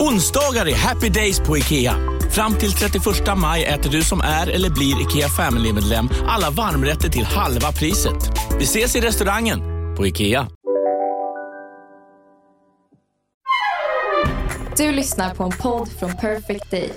Onsdagar är happy days på IKEA. Fram till 31 maj äter du som är eller blir IKEA Family-medlem alla varmrätter till halva priset. Vi ses i restaurangen på IKEA. Du lyssnar på en podd från Perfect Day.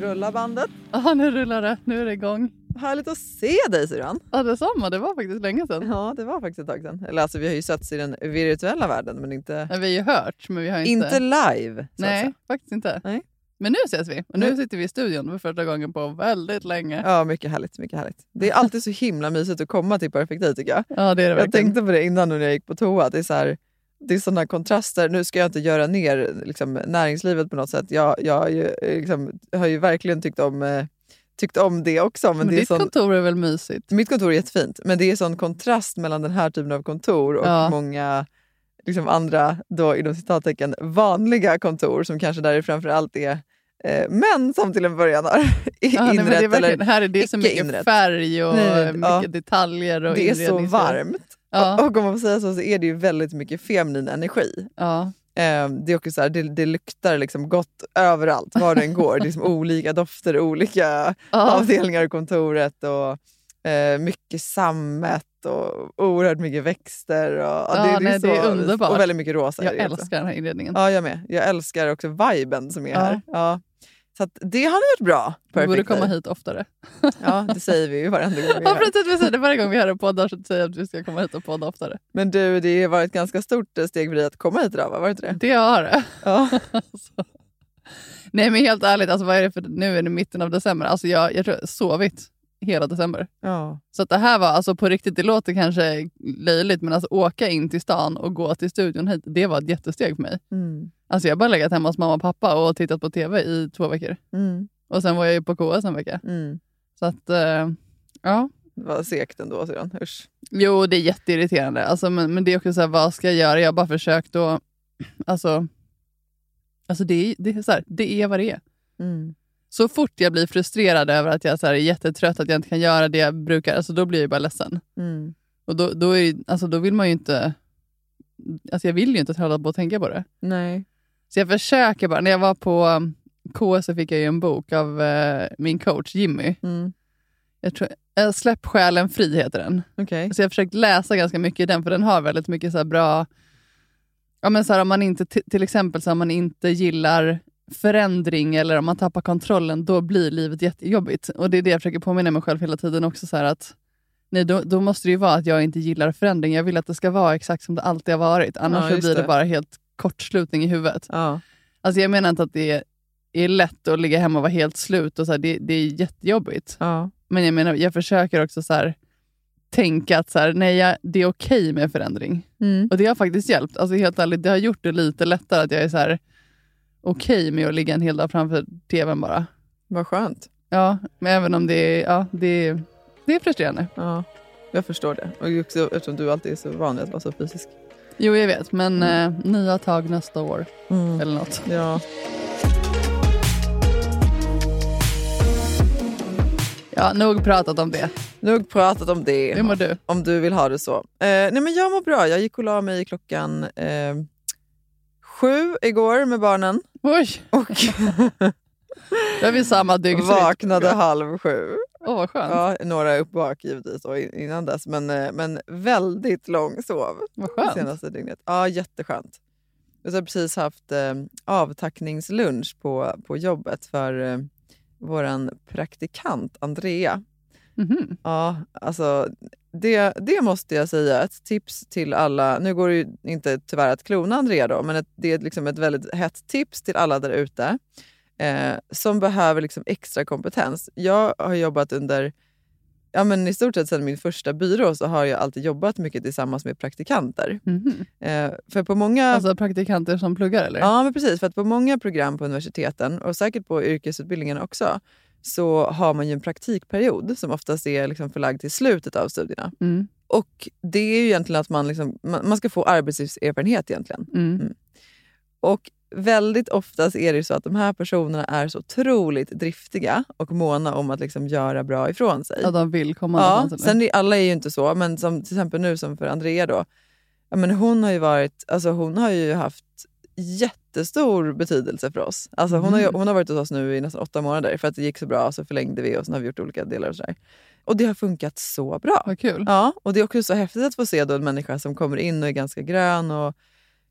Rulla bandet. Ja, nu rullar det. Nu är det igång. Härligt att se dig syrran. Ja, detsamma. Det var faktiskt länge sedan. Ja, det var faktiskt ett tag sedan. Eller alltså vi har ju setts i den virtuella världen men inte, Ja, vi har ju hört, men vi har inte... inte live. Nej, faktiskt inte. Nej. Men nu ses vi. Och nu sitter vi i studion för första gången på väldigt länge. Ja, mycket härligt, mycket härligt. Det är alltid så himla mysigt att komma till Perfect Day tycker jag. Ja, det är det Jag verkligen. tänkte på det innan när jag gick på toa. Det är så här, det är sådana kontraster. Nu ska jag inte göra ner liksom, näringslivet på något sätt. Jag, jag, eh, liksom, har ju verkligen tyckt om, eh, tyckt om det också. Men Men det är ditt sån, kontor är väl mysigt? Mitt kontor är jättefint, men det är sån kontrast mellan den här typen av kontor och Ja. många liksom andra, då, inom citattecken, vanliga kontor som kanske där det framförallt är eh, män som till en början har Ja, nej, inrett. är verkligen, eller, här är det så mycket inrett. färg och Nej, mycket ja. detaljer. Och det är så varmt. Ja, Och om man får säga så, så är det ju väldigt mycket feminin energi. ja. Eh, det, är också så här, det, det luktar liksom gott överallt, var den går. Det är liksom olika dofter, olika ja. avdelningar i kontoret. Och, eh, mycket sammet och oerhört mycket växter. Och, ja, det, det, nej, är så, det är underbart. Och väldigt mycket rosa. Jag älskar den här inredningen. Ja, jag med. Jag älskar också viben som är Ja. här. Ja. Så det har ni gjort bra. Du borde komma hit oftare. Ja, det säger vi ju varenda gång vi Ja, precis, vi säger det varje gång vi har en podd så säger att vi ska komma hit och podda oftare. Men du, det har varit ett ganska stort steg för dig att komma hit idag, va? var det inte det? Det har det. Ja. Alltså. Nej men helt ärligt, alltså, vad är det för, nu är det mitten av december. Alltså, jag, jag tror jag sovit hela december. ja. Så att det här var alltså på riktigt, det låter kanske löjligt, men alltså åka in till stan och gå till studion hit, det var ett jättesteg för mig. Mm. Alltså jag har bara legat hemma hos mamma och pappa och tittat på TV i två veckor. Mm. Och sen var jag ju på KS en vecka. Mm. Så att, eh, ja. Var segt ändå, syrran. Usch. Jo, det är jätteirriterande. Alltså, men, men det är också så här, vad ska jag göra? Jag har bara försökt att... Alltså, alltså det, är, det, är så här, det är vad det är. Mm. Så fort jag blir frustrerad över att jag så är jättetrött, att jag inte kan göra det jag brukar, alltså, då blir jag bara ledsen. Mm. Och då, då, är, alltså, då vill man ju inte... Alltså jag vill ju inte hålla på och tänka på det. Nej. Så jag försöker bara. När jag var på um, KS så fick jag ju en bok av eh, min coach Jimmy. Mm. Jag tror, eh, Släpp själen fri heter den. Okej. Så jag har försökt läsa ganska mycket i den, för den har väldigt mycket så bra... Ja, men så här, om man inte, till till exempel så om man inte gillar förändring eller om man tappar kontrollen, då blir livet jättejobbigt. Och Det är det jag försöker påminna mig själv hela tiden också. Så att, nej, då, då måste det ju vara att jag inte gillar förändring. Jag vill att det ska vara exakt som det alltid har varit. Annars Ja, blir det. det. bara helt kortslutning i huvudet. Ja. Alltså jag menar inte att det är, är lätt att ligga hemma och vara helt slut. Och så här, det, det är jättejobbigt. Ja. Men jag menar, jag försöker också så här, tänka att så här, nej, jag, det är okej med förändring. Mm. Och det har faktiskt hjälpt. Alltså helt ärligt, det har gjort det lite lättare att jag är så okej med att ligga en hel dag framför tvn bara. Vad skönt. Ja, men även om det är, ja, det är, det är frustrerande. Ja. Jag förstår det. Och också, eftersom du alltid är så van vid att vara så fysisk. Jo, jag vet, men eh, nya tag nästa år Mm. eller något. Ja. Ja, nog pratat om det. Nog pratat om det. Hur mår du? Om du vill ha det så. Eh, nej men jag mår bra. Jag gick och la mig klockan eh, sju igår med barnen. Oj, Och är vi samma dygnsrytm. vaknade halv sju. Åh, vad skönt. Ja, några uppvak givetvis och in- innan dess. Men, eh, men väldigt lång sov Vad skönt. senaste dygnet. Ja, jätteskönt. Jag har precis haft eh, avtackningslunch på, på jobbet för eh, vår praktikant Andrea. Mhm. Ja, alltså det, det måste jag säga. Ett tips till alla. Nu går det ju inte tyvärr att klona Andrea då, men ett, det är liksom ett väldigt hett tips till alla där ute eh, som behöver liksom extra kompetens. Jag har jobbat under ja, men i stort sett sedan min första byrå så har jag alltid jobbat mycket tillsammans med praktikanter. Mhm. Eh, för på många... Alltså praktikanter som pluggar eller? Ja, men precis. För att på många program på universiteten och säkert på yrkesutbildningen också så har man ju en praktikperiod som oftast är liksom förlagd till slutet av studierna. Mm. Och det är ju egentligen att man, liksom, man, ska få arbetslivserfarenhet egentligen. Mm. Och väldigt oftast är det så att de här personerna är så otroligt driftiga och måna om att liksom göra bra ifrån sig. Ja, de vill komma Ja, sen är, alla är ju inte så, men som till exempel nu som för Andrea då. Ja, men hon har ju varit, alltså hon har ju haft jättestor betydelse för oss. Alltså hon, har ju, hon har varit hos oss nu i nästan åtta månader för att det gick så bra så förlängde vi och sen har vi gjort olika delar och sådär. Och det har funkat så bra. Vad kul. Ja, och det är också så häftigt att få se då en människa som kommer in och är ganska grön och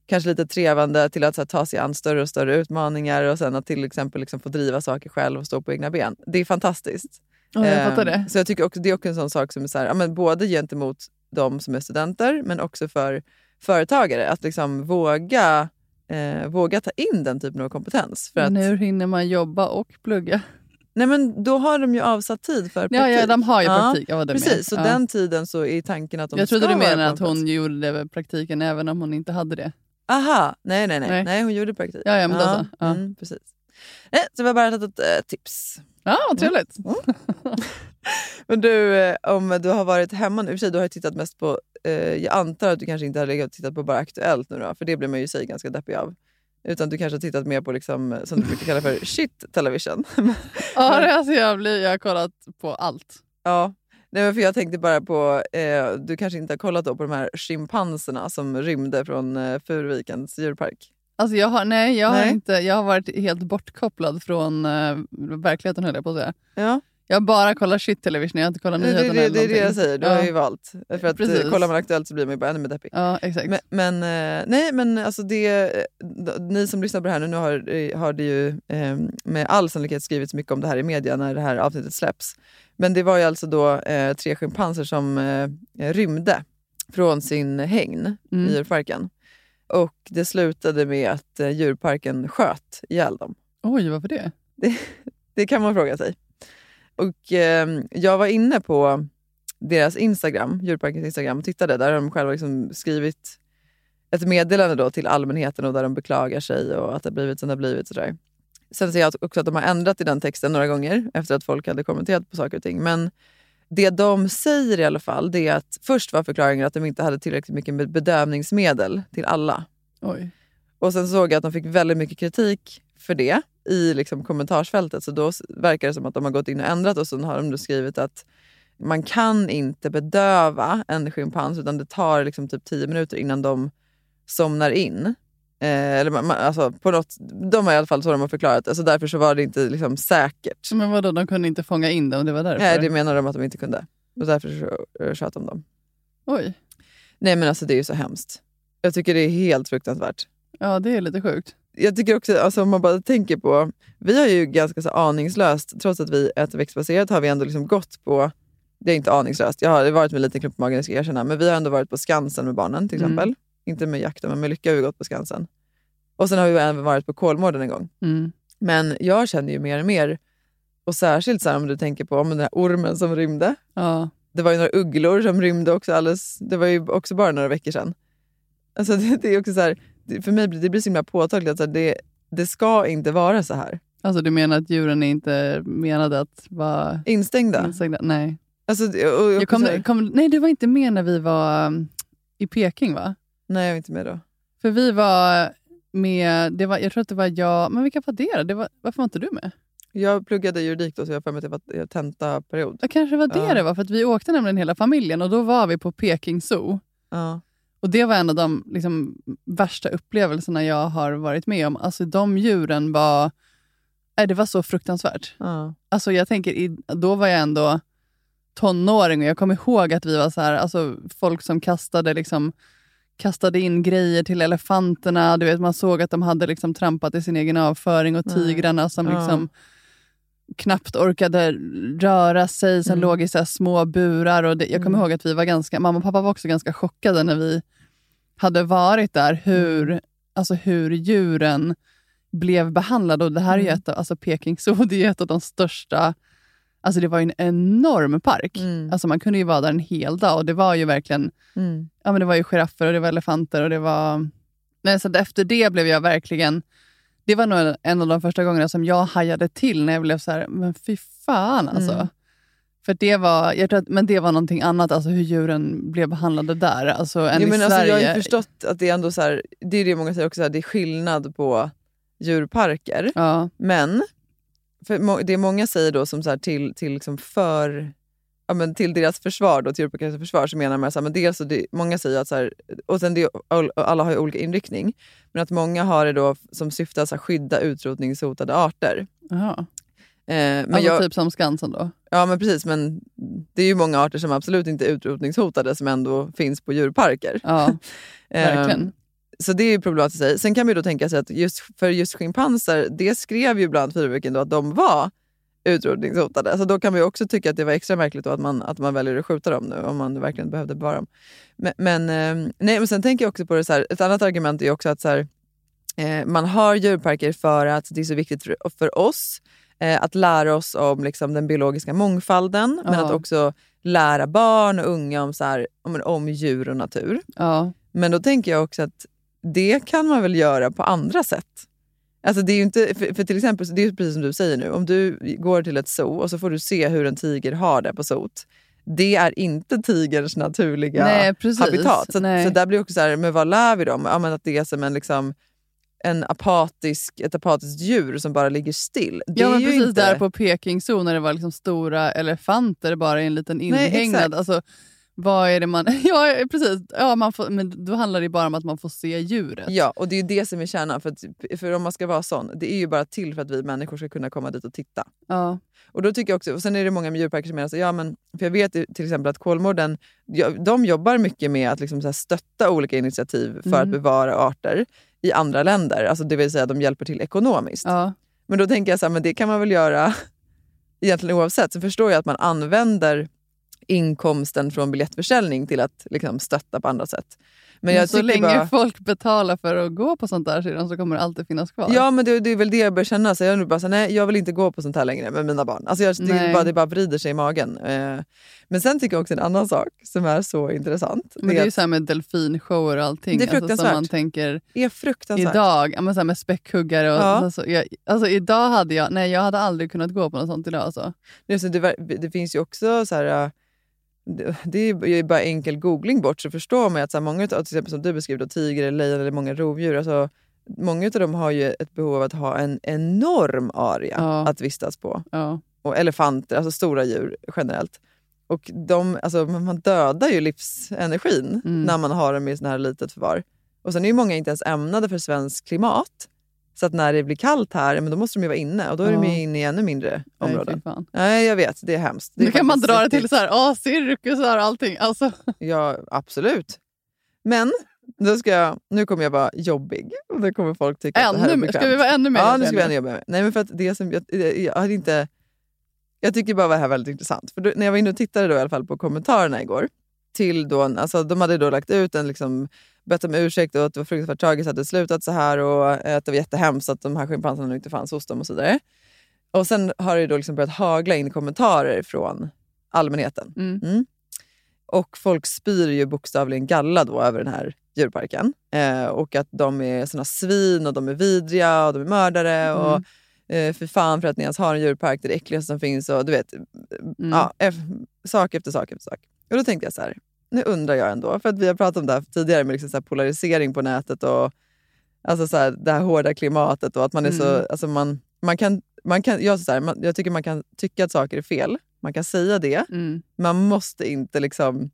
kanske lite trevande till att så här, ta sig an större och större utmaningar och sen att till exempel liksom, få driva saker själv och stå på egna ben. Det är fantastiskt. Ja, jag Ehm, fattar det. Så jag tycker också, det är också en sån sak som är så här, ja, men både gentemot de som är studenter men också för företagare. Att liksom våga, eh, våga ta in den typen av kompetens. För att, Men hur hinner man jobba och plugga? nej, men då har de ju avsatt tid för praktik. Ja, ja, de har ju Ja, praktik. Ja, med. Precis, så ja. den tiden så är tanken att de Jag trodde ska du menade att hon gjorde praktiken även om hon inte hade det. Aha, nej nej nej. Nej. nej. hon gjorde praktik. Ja, ja, men då så. Ja. Mm, precis. Nej, så vi har bara tagit ett äh, tips. Ja, vad trevligt. Men du, eh, om du har varit hemma nu, i och för sig, du har tittat mest på, eh, jag antar att du kanske inte har legat och tittat på bara Aktuellt nu då, för det blir man ju i sig ganska deppig av. Utan du kanske har tittat mer på, liksom, som du brukar kalla för shit television. Ja, det, alltså, jag, blir, jag har kollat på allt. ja. Nej, för jag tänkte bara på, eh, du kanske inte har kollat på de här schimpanserna som rymde från eh, Furuvikens djurpark? Alltså jag har, nej, jag, Har Nej. inte, jag har varit helt bortkopplad från uh, verkligheten höll jag på att säga. Ja, Jag bara kollat shit television, jag har inte kollat det, det, nyheterna det, eller det är det jag säger. Du ja. har ju valt. För att Precis. eh, kollar man Aktuellt så blir man ju bara ännu mer deppig. Ja, exakt. Men, men, eh, nej, men alltså det, eh, ni som lyssnar på det här nu, nu har, har det ju eh, med all sannolikhet skrivits mycket om det här i media när det här avsnittet släpps. Men det var ju alltså då eh, tre schimpanser som eh, rymde från sin hägn Mm. i djurparken. Och det slutade med att djurparken sköt ihjäl dem. Oj, varför det? Det kan man fråga sig. Och eh, jag var inne på deras Instagram, djurparkens Instagram och tittade. Där har de själva liksom skrivit ett meddelande då till allmänheten och där de beklagar sig och att det har blivit som det har blivit. Sådär. Sen ser jag också att de har ändrat i den texten några gånger efter att folk hade kommenterat på saker och ting. Men det de säger i alla fall, det är att först var förklaringen att de inte hade tillräckligt mycket med bedövningsmedel till alla. Oj. Och sen såg jag att de fick väldigt mycket kritik för det i liksom kommentarsfältet. Så då verkar det som att de har gått in och ändrat och så har de skrivit att man kan inte bedöva en schimpans utan det tar liksom typ 10 minuter innan de somnar in. Eh, eller man, man, alltså på något, de har i alla fall så de har förklarat. Alltså därför så var det inte liksom säkert. Men vadå, de kunde inte fånga in det om det var därför? Nej, det menar de att de inte kunde. Och därför så eh, sköt de dem. Oj. Nej men alltså det är ju så hemskt. Jag tycker det är helt fruktansvärt. Ja, det är lite sjukt. Jag tycker också, alltså om man bara tänker på, vi har ju ganska så aningslöst, trots att vi äter växtbaserat har vi ändå liksom gått på, det är inte aningslöst, jag har varit med lite klump på magen, ska jag erkänna, men vi har ändå varit på Skansen med barnen till Mm. exempel. Inte med jakten, men med Lycka har vi gått på Skansen. Och sen har vi även varit på Kolmården en gång. Mm. Men jag känner ju mer och mer, och särskilt så här, om du tänker på om den här ormen som rymde. Ja. Det var ju några ugglor som rymde också alldeles, det var ju också bara några veckor sedan. Alltså det, det är också så här, för mig blir det blir så himla påtagligt att det, det ska inte vara så här. Alltså du menar att djuren är inte menade att vara Instängda. instängda? Nej. Alltså, och, och, Jag kom, kom, nej, du var inte med när vi var um, i Peking va? nej, jag var inte med då. För vi var med, det var, jag tror att det var jag, men vilka var det det var, Varför var inte du med? Jag pluggade juridik då, så jag har för mig att det var tentaperiod. Det kanske var det Ja. det var, för att vi åkte nämligen hela familjen och då var vi på Peking Zoo. Ja. Och Det var en av de liksom, värsta upplevelserna jag har varit med om. Alltså de djuren var, nej, det var så fruktansvärt. Ja. Alltså jag tänker, då var jag ändå tonåring och jag kommer ihåg att vi var så här, alltså folk som kastade liksom kastade in grejer till elefanterna. Du vet, man såg att de hade liksom trampat i sin egen avföring och tigrarna som liksom knappt orkade röra sig, som Mm. låg i så små burar. Och det, jag kommer Mm. ihåg att vi var ganska, mamma och pappa var också ganska chockade när vi hade varit där, hur, Mm. alltså hur djuren blev behandlade. Och det här är Mm. ett av, alltså Peking Zoo, det är ett av de största Alltså det var ju en enorm park. Mm. Alltså man kunde ju vara där en hel dag och det var ju verkligen Mm. ja, men det var ju giraffer och det var elefanter och det var... Nej, så efter det blev jag verkligen... Det var nog en av de första gångerna som jag hajade till när jag blev så här, men fy fan alltså. Mm. För det var, jag tror att, men det var någonting annat, alltså hur djuren blev behandlade där. Alltså, än Jo, i men alltså, Sverige. jag har ju förstått att det är ändå så här, det är det många säger också, så här, det är skillnad på djurparker. Ja, Men för det många säger då som så här, till, till, liksom för, ja, men till deras försvar, då, till djurparkernas försvar, så menar man så här, men dels det, många säger att så här, och sen det, all- alla har ju olika inriktning, men att många har det då som syfte att så här, skydda utrotningshotade arter. Jaha. Eh, men alltså jag, typ som Skansen då? Ja men precis, men det är ju många arter som absolut inte är utrotningshotade som ändå finns på djurparker. Ja, verkligen. Ehm, Så det är ju problematiskt i sig. Sen kan man ju då tänka sig att just för just schimpanser, det skrev ju bland Fyrviken då att de var utrotningshotade. Så då kan ju också tycka att det var extra märkligt att man, att man väljer att skjuta dem nu om man verkligen behövde bevara dem. Men, men, ehm, nej, men sen tänker jag också på det så här, ett annat argument är också att så här, eh, man har djurparker för att det är så viktigt för, för oss eh, att lära oss om liksom, den biologiska mångfalden men Ja. att också lära barn och unga om, så här, om, om djur och natur. Ja. Men då tänker jag också att det kan man väl göra på andra sätt. Alltså det är inte, för, för till exempel, det är precis som du säger nu, om du går till ett zoo och så får du se hur en tiger har det på zoot. Det är inte tigerns naturliga Nej, habitat. Så, Nej. så där blir också så här, men vad lär vi dem? Ja, men att det är som en, liksom, en apatisk, ett apatiskt djur som bara ligger still. Det ja, är men precis inte... där på Peking Zoo när det var liksom stora elefanter bara i en liten Nej, inhägnad. exakt. alltså, vad är det man... Ja, precis. Ja, man får, men då handlar det bara om att man får se djuret. Ja, och det är det som är kärnan. För, att, för om man ska vara sån, det är ju bara till för att vi människor ska kunna komma dit och titta. Ja. Och då tycker jag också, och sen är det många djurparker som menar så, ja men, för jag vet till exempel att Kolmården, de jobbar mycket med att liksom så stötta olika initiativ för Mm. att bevara arter i andra länder. Alltså det vill säga de hjälper till ekonomiskt. Ja. Men då tänker jag så här, men det kan man väl göra egentligen oavsett. Så förstår jag att man använder inkomsten från biljettförsäljning till att liksom, stötta på andra sätt. Men jag så länge bara, folk betalar för att gå på sånt där sedan så kommer det alltid finnas kvar. Ja, men det, det är väl det jag börjar känna. Så jag, bara så, nej, jag vill inte gå på sånt här längre med mina barn. Alltså jag, det, bara, det bara vrider sig i magen. Eh, men sen tycker jag också en annan sak som är så intressant. men det är ju så här med delfinshower och allting. Det är Alltså, som fruktansvärt. man tänker är fruktansvärt. idag, ja, men så med späckhuggare och Ja. alltså, jag, alltså idag hade jag, nej jag hade aldrig kunnat gå på något sånt idag. Alltså. Det, så det, det finns ju också så här... Det, är ju bara enkel googling bort så förstår man att så här, många av till exempel som du beskriver, tiger, lejon eller många rovdjur, alltså, många av dem har ju ett behov av att ha en enorm area Ja. att vistas på. Ja. och elefanter, alltså stora djur generellt. Och de, alltså, man dödar ju livsenergin Mm. när man har dem i sån här litet förvar. Och sen är ju många inte ens ämnade för svenskt klimat. Så att när det blir kallt här, men då måste de ju vara inne och då är de Ja. ju inne i ännu mindre Nej, områden. fan. Nej, jag vet. Det är hemskt. Det är Nu kan man dra det till så här, åh, cirkusar och allting. Alltså, Ja, absolut. Men då ska jag, nu kommer jag vara jobbig. Och då kommer folk tycka att det här är ännu, bekvämt. ska vi vara ännu mer Ja, nu ska vi nu? ännu jobba med. Nej, men för att det som jag, jag, jag hade inte... Jag tycker bara det här var väldigt intressant. För då, när jag var inne och tittade då i alla fall på kommentarerna igår. Till då, alltså, de hade då lagt ut en liksom, bett om ursäkt och att det var fruktansvärt tragiskt att det slutat så här och eh, att det var jättehemskt att de här schimpanserna inte fanns hos dem och så vidare. Och sen har det då liksom börjat hagla in kommentarer från allmänheten. Mm. Och folk spyr ju bokstavligen galla då över den här djurparken. Eh, och att de är såna svin och de är vidriga och de är mördare. Och Mm. eh, för fan för att ni ens har en djurpark, det är det äckligaste som finns. Och du vet, Mm. ja, eff- sak efter sak efter sak. Och då tänkte jag så här, nu undrar jag ändå, för att vi har pratat om det här tidigare med liksom så polarisering på nätet och alltså så här, det här hårda klimatet och att man är så... Mm. Alltså man, man kan, man kan, jag, så här, man, jag tycker man kan tycka att saker är fel, man kan säga det, Mm. man måste inte liksom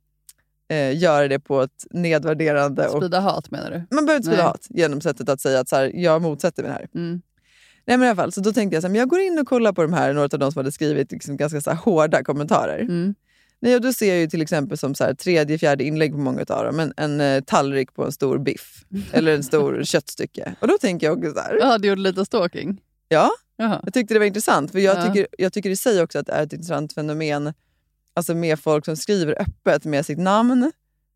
eh, göra det på ett nedvärderande... Och, Sprida hat menar du? man behöver inte sprida Nej. hat genom sättet att säga att så här, jag motsätter mig det här. Mm. Nej, men i alla fall, så då tänkte jag så men jag går in och kollar på de här, några av de som hade skrivit liksom ganska så här, hårda kommentarer. Mm. Nej, och då ser jag ju till exempel som så här, tredje, fjärde inlägg på många av dem, en, en eh, tallrik på en stor biff eller en stor köttstycke. Och då tänker jag också så här, Ja, du gjorde lite stalking? ja, Jaha. jag tyckte det var intressant. För jag, Ja. tycker, jag tycker i sig också att det är ett intressant fenomen alltså med folk som skriver öppet med sitt namn,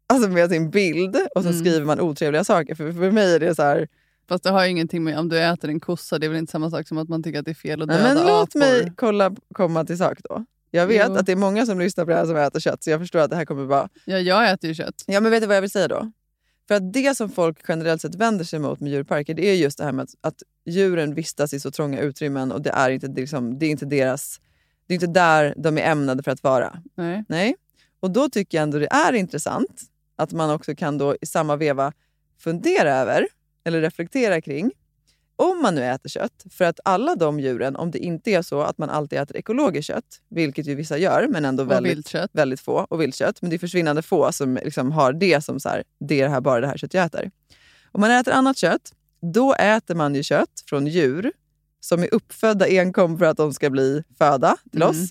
alltså med sin bild och så Mm. skriver man otrevliga saker. För, för mig är det så här, Fast det har ju ingenting med om du äter en kossa, det är väl inte samma sak som att man tycker att det är fel att nej, döda men låt apor? mig kolla, komma till sak då. Jag vet Jo. att det är många som lyssnar på det här som äter kött, så jag förstår att det här kommer vara... Ja, jag äter ju kött. Ja, men vet du vad jag vill säga då? För att det som folk generellt sett vänder sig mot med djurparker, det är just det här med att, att djuren vistas i så trånga utrymmen och det är inte, det liksom, det är inte deras... Det är inte där de är ämnade för att vara. Nej. Nej. Och då tycker jag ändå det är intressant att man också kan då i samma veva fundera över, eller reflektera kring, om man nu äter kött, för att alla de djuren, om det inte är så att man alltid äter ekologiskt kött, vilket ju vissa gör, men ändå väldigt, väldigt få, och viltkött, men det är försvinnande få som liksom har det som så här, det är det här, bara det här kött jag äter. Om man äter annat kött, då äter man ju kött från djur som är uppfödda enkom för att de ska bli föda till Mm. oss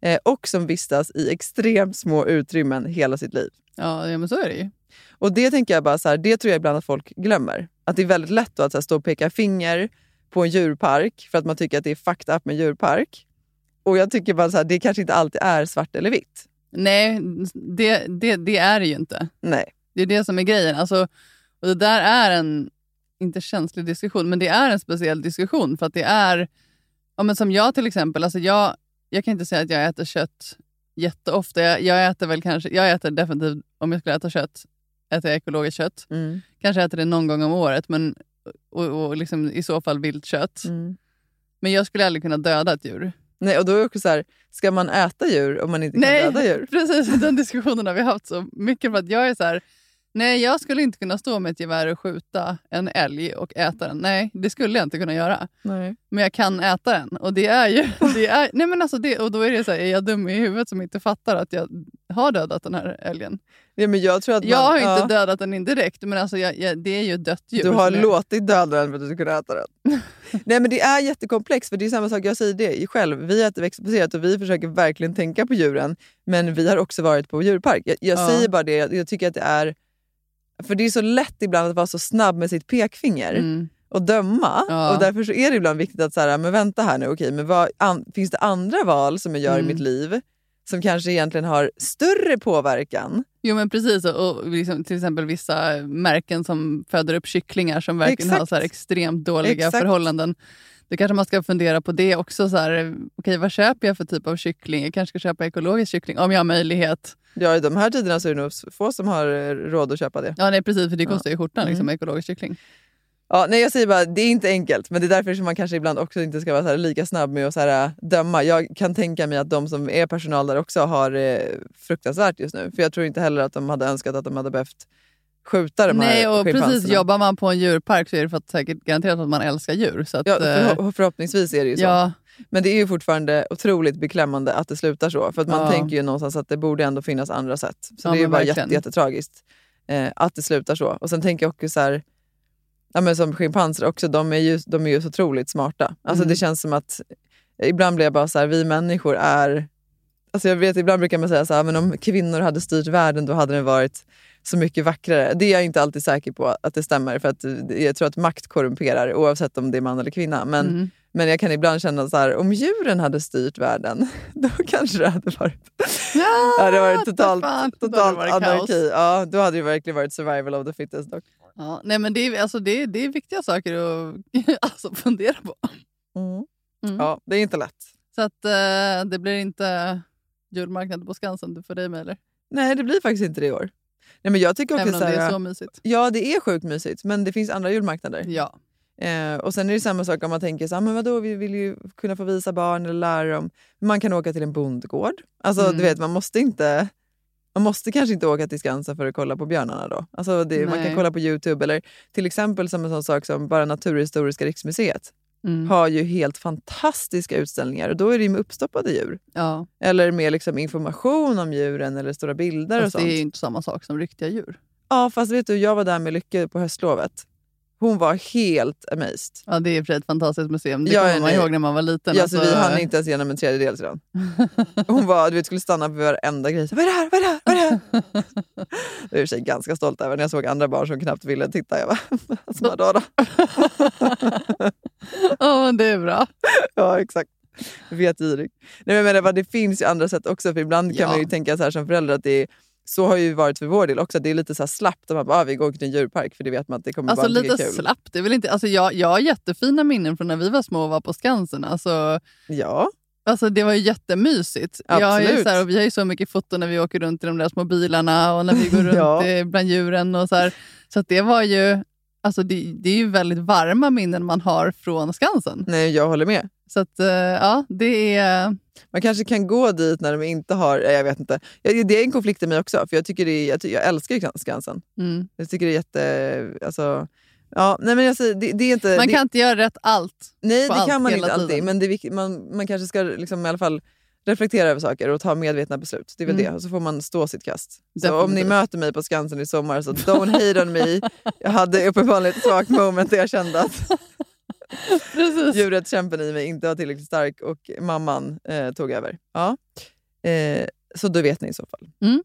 eh, och som vistas i extremt små utrymmen hela sitt liv. Ja, ja, men så är det ju. Och det tänker jag bara så här, det tror jag ibland att folk glömmer. Att det är väldigt lätt att här, stå och peka finger på en djurpark för att man tycker att det är fucked up med djurpark. Och jag tycker bara så här, det kanske inte alltid är svart eller vitt. Nej, det, det, det är det ju inte. Nej. Det är det som är grejen. Alltså, och det där är en, inte känslig diskussion, men det är en speciell diskussion. För att det är, ja, men som jag till exempel, alltså jag, jag kan inte säga att jag äter kött jätteofta. Jag, jag äter väl kanske, jag äter definitivt, om jag skulle äta kött, äter jag ekologiskt kött. Mm. Kanske äter det någon gång om året, men och, och liksom i så fall vilt kött. Mm. Men jag skulle aldrig kunna döda ett djur. Nej, och då är det också så här, ska man äta djur om man inte kan Nej, döda djur? precis. Den diskussionen har vi haft så mycket. För att jag är så här, nej jag skulle inte kunna stå med ett gevär och skjuta en älg och äta den. Nej, det skulle jag inte kunna göra. Nej. Men jag kan äta den. Och det är ju... Det är, nej men alltså det, och då är det så här, är jag dum i huvudet som inte fattar att jag har dödat den här älgen? Ja, men jag tror att Jag man, har ju inte ja, dödat den indirekt, men alltså jag, jag, det är ju ett dött djur. Du har låtit döda den för att du ska kunna äta den. Nej men det är jättekomplext för det är samma sak, jag säger det själv. Vi äter växtbaserat och vi försöker verkligen tänka på djuren. Men vi har också varit på djurpark. Jag, jag Ja. säger bara det, jag, jag tycker att det är... För det är så lätt ibland att vara så snabb med sitt pekfinger Mm. och döma. Ja. Och därför så är det ibland viktigt att så här, men vänta här nu, okej, men vad, an, finns det andra val som jag gör Mm. i mitt liv som kanske egentligen har större påverkan? Jo men precis, och och liksom, till exempel vissa märken som föder upp kycklingar som verkligen har Exakt. så här extremt dåliga Exakt. förhållanden. Då kanske man ska fundera på det också. Så här, okej, vad köper jag för typ av kyckling? Jag kanske ska köpa ekologisk kyckling om jag har möjlighet. Ja, I de här tiderna så är det nog få som har eh, råd att köpa det. Ja, nej, precis, för det kostar ju skjortan liksom, Mm. med ekologisk kyckling. Ja, nej, jag säger bara, det är inte enkelt, men det är därför som man kanske ibland också inte ska vara här lika snabb med att så här, äh, döma. Jag kan tänka mig att de som är personal där också har eh, fruktansvärt just nu. För jag tror inte heller att de hade önskat att de hade behövt skjuta de Nej, här och precis, jobbar man på en djurpark så är det för att säkert garanterat att man älskar djur. Så att, Ja, eh, förho- förhoppningsvis är det ju så. ja, Men det är ju fortfarande otroligt beklämmande att det slutar så. För att man Ja. tänker ju någonstans att det borde ändå finnas andra sätt. Så Ja, det är ju bara jätte, jättetragiskt eh, att det slutar så. Och sen tänker jag också så här, ja, men som schimpanser också, de är ju, de är ju så otroligt smarta. Alltså Mm. det känns som att, ibland blir jag bara så här, vi människor är... Alltså jag vet, ibland brukar man säga så här, men om kvinnor hade styrt världen då hade den varit så mycket vackrare. Det är jag inte alltid säker på att det stämmer. För att jag tror att makt korrumperar oavsett om det är man eller kvinna. Men, mm. Men jag kan ibland känna så här, om djuren hade styrt världen, då kanske det hade varit, ja, det hade varit totalt, fan, totalt varit kaos. anarki. Ja, då hade det verkligen varit survival of the fittest. Dock. Ja, nej, men det, är, alltså, det, är, det är viktiga saker att alltså, fundera på. Mm. Mm. Ja, det är inte lätt. Så att eh, det blir inte julmarknad på Skansen för dig med eller? Nej, det blir faktiskt inte det i år. Nej, men jag tycker också Även om det är så mysigt. Ja, det är sjukt mysigt, men det finns andra julmarknader. Ja. Eh, och sen är det samma sak om man tänker så här, men vadå, vi vill ju kunna få visa barn eller lära dem. Man kan åka till en bondgård. Alltså, Mm. du vet, man måste inte... Man måste kanske inte åka till Skansen för att kolla på björnarna då. Alltså det, man kan kolla på Youtube eller till exempel som en sån sak som bara Naturhistoriska riksmuseet Mm. har ju helt fantastiska utställningar och då är det ju med uppstoppade djur. ja. Eller med liksom information om djuren eller stora bilder och Fast sånt. det är ju inte samma sak som riktiga djur. Ja, fast vet du, jag var där med Lycke på höstlovet. Hon var helt amazed. Ja, det är för ett fantastiskt museum. Det Ja, kommer man ihåg när man var liten. Ja, alltså, så vi hann inte ens igenom en tredjedel sedan. Hon var, du vet, skulle stanna på varenda grej. Vad är det här? Vad är det här? Vad är det här? Jag är i och för sig ganska stolt över när jag såg andra barn som knappt ville titta. Jag bara, alltså, då? Ja, men det är bra. Ja, exakt. Vetgirig. Nej, men jag menar, vad, det finns ju andra sätt också. För ibland kan Ja. man ju tänka så här som förälder att det är, så har ju varit för vår del också. Det är lite så här slappt. Man bara, ah, vi går till en djurpark för det vet man att det kommer Alltså bara lite kul. slappt. Det är väl inte, alltså, jag, jag har jättefina minnen från när vi var små och var på Skansen. Alltså, Ja, Alltså det var ju jättemysigt. Jag har ju Absolut. så här, och vi har ju så mycket foton när vi åker runt i de där små bilarna och när vi går runt Ja. eh, bland djuren. Och så här. så det var ju, alltså det, det är ju väldigt varma minnen man har från Skansen. Nej, jag håller med. Så att, eh, ja, det är... Man kanske kan gå dit när de inte har... Jag vet inte. Det är en konflikt i mig också, för jag, tycker är, jag, jag älskar ju Skansen. Mm. Jag tycker det är jätte... Alltså, ja, nej men jag säger, det, det är inte... Man det, kan inte göra rätt allt. nej, det allt kan man inte alltid. tiden. Men det man, man kanske ska liksom i alla fall reflektera över saker och ta medvetna beslut. Det är väl Mm. det. Så får man stå sitt kast. Så om ni möter mig på Skansen i sommar, så don't hate on me. Jag hade uppenbarligen ett svagt moment där jag kände att Precis. djurrättskämpen i mig inte var tillräckligt stark och mamman eh, tog över. Ja. Eh, så då vet ni i så fall. Mm.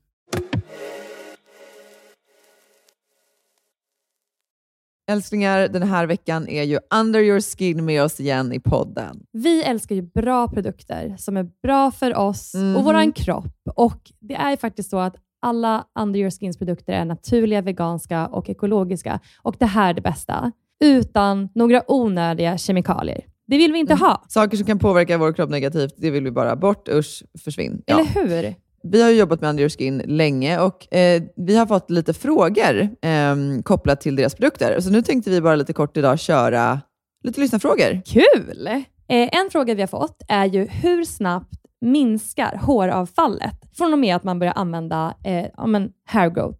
Älsklingar, den här veckan är ju Under your skin med oss igen i podden. Vi älskar ju bra produkter som är bra för oss Mhm. och våran kropp. Och Det är faktiskt så att alla Under Your Skins produkter är naturliga, veganska och ekologiska. Och det här är det bästa. Utan några onödiga kemikalier. Det vill vi inte Mm. ha. Saker som kan påverka vår kropp negativt, det vill vi bara bort. Usch, försvinn. Ja. Eller hur? Vi har ju jobbat med Under your skin länge och eh, vi har fått lite frågor eh, kopplat till deras produkter. Så nu tänkte vi bara lite kort idag köra lite lyssnarfrågor. Kul! Eh, en fråga vi har fått är ju hur snabbt minskar håravfallet från och med att man börjar använda eh, ja, men hair growth?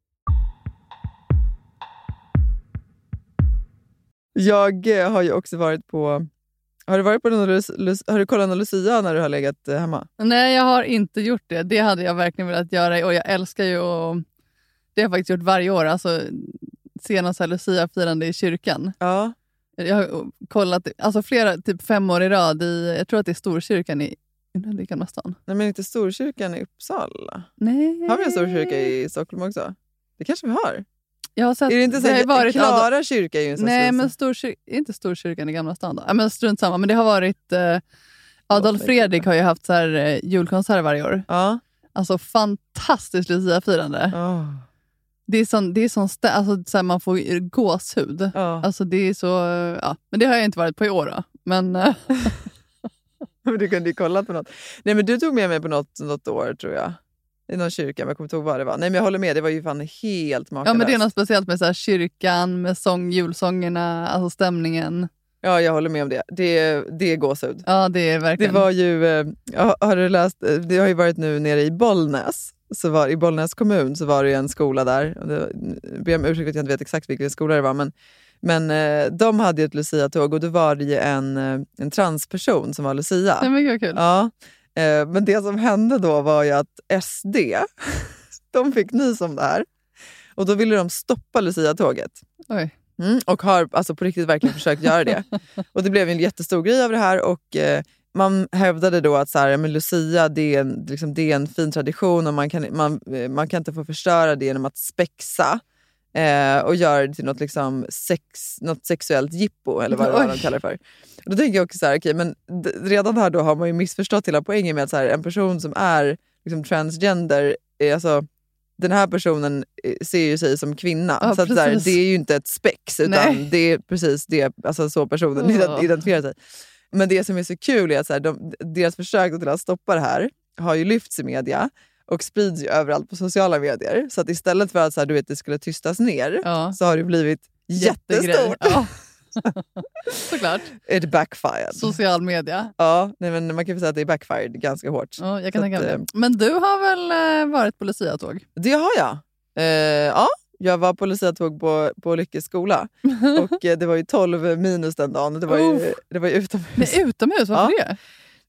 Jag eh, har ju också varit på... Har du, varit på någon, har du kollat någon Lucia när du har legat eh, hemma? Nej, jag har inte gjort det. Det hade jag verkligen velat göra och jag älskar ju att... Det har jag faktiskt gjort varje år. Alltså, senast Lucia-firande i kyrkan. Ja. Jag har kollat alltså flera, typ fem år i rad i, jag tror att det är Storkyrkan i, i Gamla stan. Nej, men inte Storkyrkan i Uppsala? Nej. Har vi en storkyrka i Stockholm också? Det kanske vi har. Jag har sett, Är det inte så ju varit Klara kyrka är ju en sån Nej, stor- men storkyr, är inte Storkyrkan i Gamla stan då? Ja, men strunt samma. Men det har varit... Eh, Adolf Fredrik har ju haft så här, eh, julkonsert varje år. Ja. Alltså fantastiskt Lucia-firande. Oh. Det är sån, det är sån stä- alltså, så här, man får gåshud. Ja. Alltså det är så... Ja. Men det har jag inte varit på i år då. Men eh, du kunde ju kolla på något. Nej, men du tog med mig på något, något år tror jag. I någon kyrka, men jag kommer inte ihåg vad det var. Nej, men jag håller med. Det var ju fan helt makalöst. ja, men det är något speciellt med så här, kyrkan, med sång, julsångerna, alltså stämningen. Ja, jag håller med om det. Det, det är gåshud. Ja, det är Det verkligen... var ju, eh, ja, har du läst, eh, det har ju varit nu nere i Bollnäs. Så var, I Bollnäs kommun så var det ju en skola där. Det, jag ber om ursäkt att jag inte vet exakt vilken skola det var. Men, men eh, de hade ju ett Lucia-tåg och då var det ju en, en transperson som var Lucia. Nej, men gud, kul. Ja, men det som hände då var ju att SD, de fick nys om det här. Och då ville de stoppa Lucia-tåget. Oj. Mm, och har alltså på riktigt verkligen försökt göra det. Och det blev en jättestor grej av det här och eh, man hävdade då att så här, men Lucia det är, en, liksom, det är en fin tradition och man kan, man, eh, man kan inte få förstöra det genom att spexa Eh, och gör det till något, liksom sex, något sexuellt jippo eller vad, vad de kallar det för. Och då tänker jag också så här, okej, men redan här då har man ju missförstått hela poängen med att så här, en person som är liksom, transgender, är, alltså, den här personen eh, ser ju sig som kvinna. Ja, så att, så här, det är ju inte ett spex utan Nej. det är precis det, alltså, så personen ident- identifierar sig. Men det som är så kul är att så här, de, deras försök att stoppa det här har ju lyfts i media och sprids ju överallt på sociala medier. Så att istället för att så här, du vet, det skulle tystas ner Ja. så har det blivit Jättegrej. jättestort. Ja. Såklart. It backfired. Social media. Ja, nej, men man kan säga att det är backfired ganska hårt. Ja, jag kan tänka mig eh, det. Men du har väl eh, varit på Lucia-tåg? Det har jag. Eh, ja, jag var på Lucia-tåg på, på Lyckes skola och eh, det var ju 12 minus den dagen. Det var ju, Uff. det var ju utomhus. Men utomhus, varför det?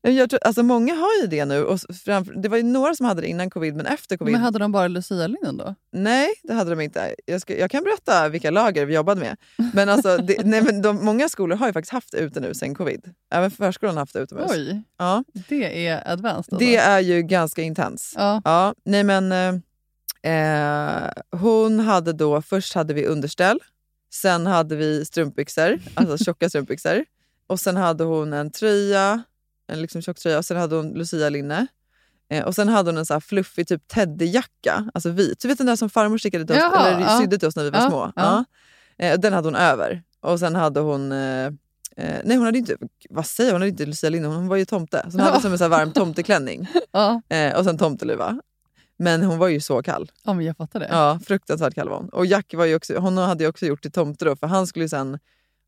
Jag tror, alltså många har ju det nu. Och framför, det var ju några som hade det innan covid, men efter covid... Men hade de bara Lucia-linjen då? Nej, det hade de inte. Jag, ska, jag kan berätta vilka lager vi jobbade med. Men, alltså, det, nej, men de, många skolor har ju faktiskt haft det ute nu sen covid. Även förskolan har haft det utomhus. Oj, Ja, det är advanced. Alltså. det är ju ganska intens. Ja. Ja, nej men eh, hon hade då, först hade vi underställ, sen hade vi strumpbyxor, alltså tjocka strumpbyxor. Och sen hade hon en tröja, en liksom tjock tröja och sen hade hon Lucia-linne. Eh, och sen hade hon en så fluffig typ teddyjacka, alltså vit. Du vet den där som farmor stickade till oss, Jaha, eller ja. sydde till oss när vi var Ja, små. ja. Eh, den hade hon över. Och sen hade hon eh, Eh, nej hon hade inte, vad säger hon hade inte Lucia Linne, hon var ju tomte. Så hon hade som en så här varm tomteklänning eh, och sen tomteluva. Men hon var ju så kall. ja, men jag fattar det. Ja, fruktansvärt kall var hon. Och Jack var ju också, hon hade ju också gjort till tomte då, för han skulle ju sen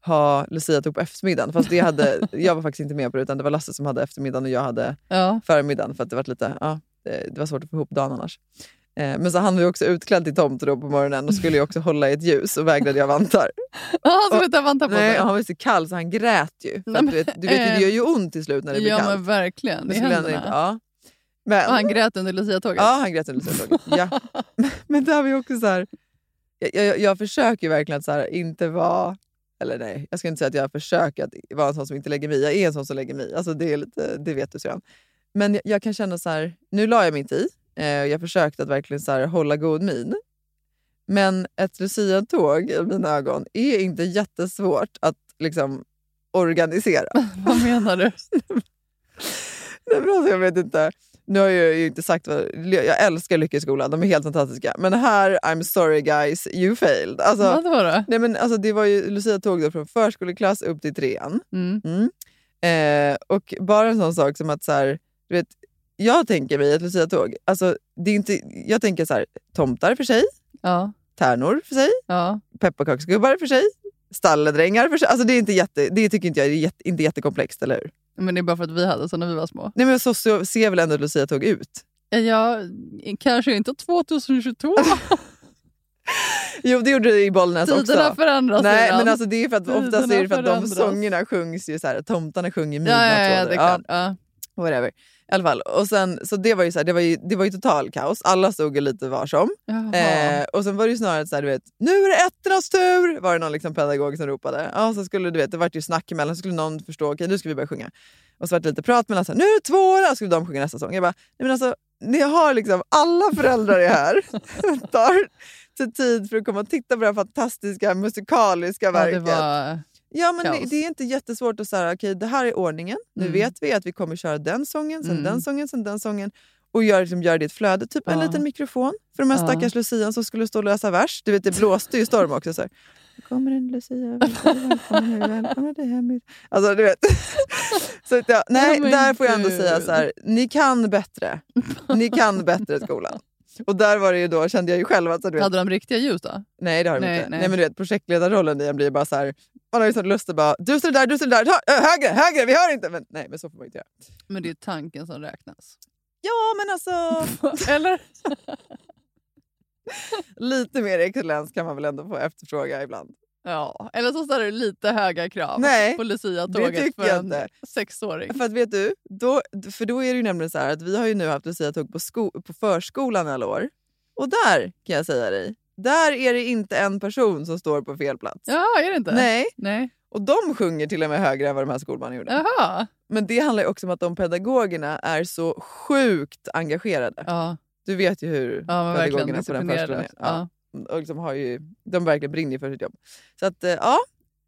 ha Lucia-tåg på eftermiddagen. Fast det hade, jag var faktiskt inte med på det, utan det var Lasse som hade eftermiddagen och jag hade Ja. förmiddagen. För att det var lite, ja, det, det var svårt att få ihop dagen annars. Eh, men så han var ju också utklädd till tomte på morgonen och skulle ju också hålla i ett ljus och vägrade jag vantar. Han skulle inte vänta på Nej, sig. han var så kall så han grät ju. Nej, men, du vet, du vet, eh, det gör ju ont till slut när det blir Ja kallt. men verkligen, i händerna. inte, ja. Men, Och han grät under Lucia-tåget. Ja, han grät under Lucia-tåget. Ja. Men där var ju också så här, jag, jag, jag försöker verkligen att så här, inte vara... Eller nej, jag ska inte säga att jag försöker att vara en sån som inte lägger mig. Jag är en sån som lägger mig. Alltså, det, är lite, det vet du Syrran. Men jag, jag kan känna så här, nu la jag mig inte i. Eh, jag försökte att verkligen så här, hålla god min. Men ett Lucia-tåg i mina ögon är inte jättesvårt att liksom organisera. Vad menar du? Nej, men alltså, jag vet inte. Nu har jag ju inte sagt vad... Jag älskar Lyckeskolan, de är helt fantastiska. Men här, I'm sorry guys, you failed. Alltså, Vadå då? nej, men alltså, det var ju Lucia-tåg då från förskoleklass upp till trean. Mm. Mm. Eh, och bara en sån sak som att så här, du vet, jag tänker mig ett Lucia-tåg, alltså, det är inte, jag tänker så här, tomtar för sig, Ja. tärnor för sig, Ja. pepparkaksgubbar för sig, stalledrängar för sig. Alltså, det, är inte jätte, det tycker inte jag är jätte, inte jättekomplext, eller hur? Men det är bara för att vi hade så när vi var små. Nej, men så, så ser väl ändå ett Lucia-tåg ut? Ja, kanske inte 2022. Jo, det gjorde det i Bollnäs Tiderna också. förändras Nej, redan. men alltså det är för att oftast Tiderna är det för att de förändras. sångerna sjungs ju så här, tomtarna sjunger ja, ja, ja, klart. Ja. Whatever. I alla fall. Och sen, så det var ju så här, det var ju, det var ju total kaos. Alla stod ju lite var som. Jaha. Eh, och sen var det ju snarare så här, du vet, nu är det ettornas tur! Var det någon liksom pedagog som ropade. Ja, så skulle, du vet, det vart ju snack emellan, så skulle någon förstå, okej nu ska vi börja sjunga. Och så vart det lite prat mellan, så här, nu är det tvåorna! Skulle de sjunga nästa sång. Jag bara, nej men alltså, ni har liksom, alla föräldrar är här. tar sig tid för att komma och titta på det här fantastiska musikaliska ja, verket. var... Ja, men det, kaos. det är inte jättesvårt att säga, okej det här är ordningen. Nu Mm. vet vi att vi kommer köra den sången, sen Mm. den sången, sen den sången. Och gör, liksom, gör det i ett flöde, typ en Ja. liten mikrofon för de här Ja. stackars lucian som skulle stå och läsa vers. Du vet, det blåste ju storm också. Så här. "Nu kommer en lucia, välkommen, välkommen till hem. Alltså, du vet. så, ja, nej, men där får jag ändå säga så här, ni kan bättre. Ni kan bättre skolan. Och där var det ju då, kände jag ju själv att... Så, du vet, Hade de riktiga ljus då? Nej, det har de Nej, inte. Nej. nej. men du vet, projektledarrollen i en blir bara så här... Man har ju sån lust att bara, du ställer där, du ställer där, ta, högre, högre, vi hör inte! Men nej, men så får man inte göra. Men det är tanken som räknas. Ja, men alltså... Eller? lite mer excellens kan man väl ändå få efterfråga ibland. Ja. Eller så ställer du lite höga krav Nej, på Lucia-tåget för en inte. sexåring. För att vet du, då, för då är det ju nämligen så att vi har ju nu haft Lucia-tåg på, sko, på förskolan alla år. Och där kan jag säga dig, där är det inte en person som står på fel plats. Ja, är det inte? Nej, Nej. och de sjunger till och med högre än vad de här skolbarnen gjorde. Jaha. Men det handlar också om att de pedagogerna är så sjukt engagerade. Ja, Du vet ju hur ja pedagogerna på den förskolan är. Ja. Och liksom har ju, de verkligen brinner för sitt jobb. Så att eh, ja,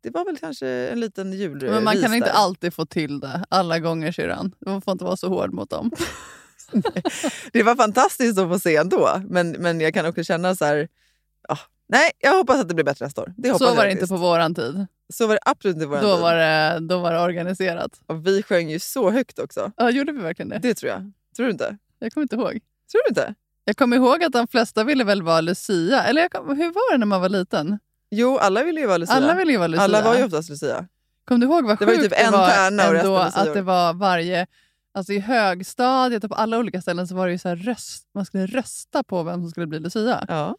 det var väl kanske en liten julvis Men man kan inte där. alltid få till det alla gånger syrran. Man får inte vara så hård mot dem. Det var fantastiskt att få se ändå. Men, men jag kan också känna så här... ah, nej, jag hoppas att det blir bättre nästa år. Det Så var det inte på våran tid. Så var det absolut inte på vår Då tid. var, det, då var det organiserat. Och vi sjöng ju så högt också. Ja, gjorde vi verkligen det? Det tror jag. Tror du inte? Jag kommer inte ihåg. Tror du inte? Jag kommer ihåg att de flesta ville väl vara Lucia. Eller kom, hur var det när man var liten? Jo, alla ville ju vara Lucia. Alla ville ju vara Lucia. Alla var ju oftast Lucia. Kom du ihåg vad Det var ju sjukt typ en tärna och resten ändå var att det var varje... Alltså i högstadiet och på alla olika ställen så var det ju så här röst, man skulle rösta på vem som skulle bli Lucia. Ja.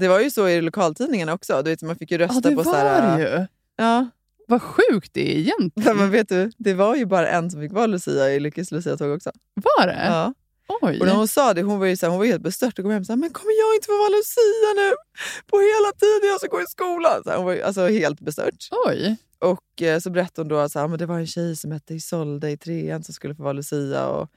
Det var ju så i lokaltidningarna också. Du vet, man fick ju rösta Ja, det på så var här, det ju. Ja. Vad sjukt det är Ja, egentligen. men vet du, det var ju bara en som fick vara Lucia i Lyckes Lucia-tåg också. Var det? Ja. Oj. Och när hon sa det, hon var ju, så här, hon var helt bestört och kom hem och sa men kommer jag inte få vara Lucia nu? På hela tiden jag ska gå i skolan. Så hon var ju alltså helt bestört. Oj. Och eh, så berättade hon då att det var en tjej som hette Isolde i trean som skulle få vara Lucia. Och,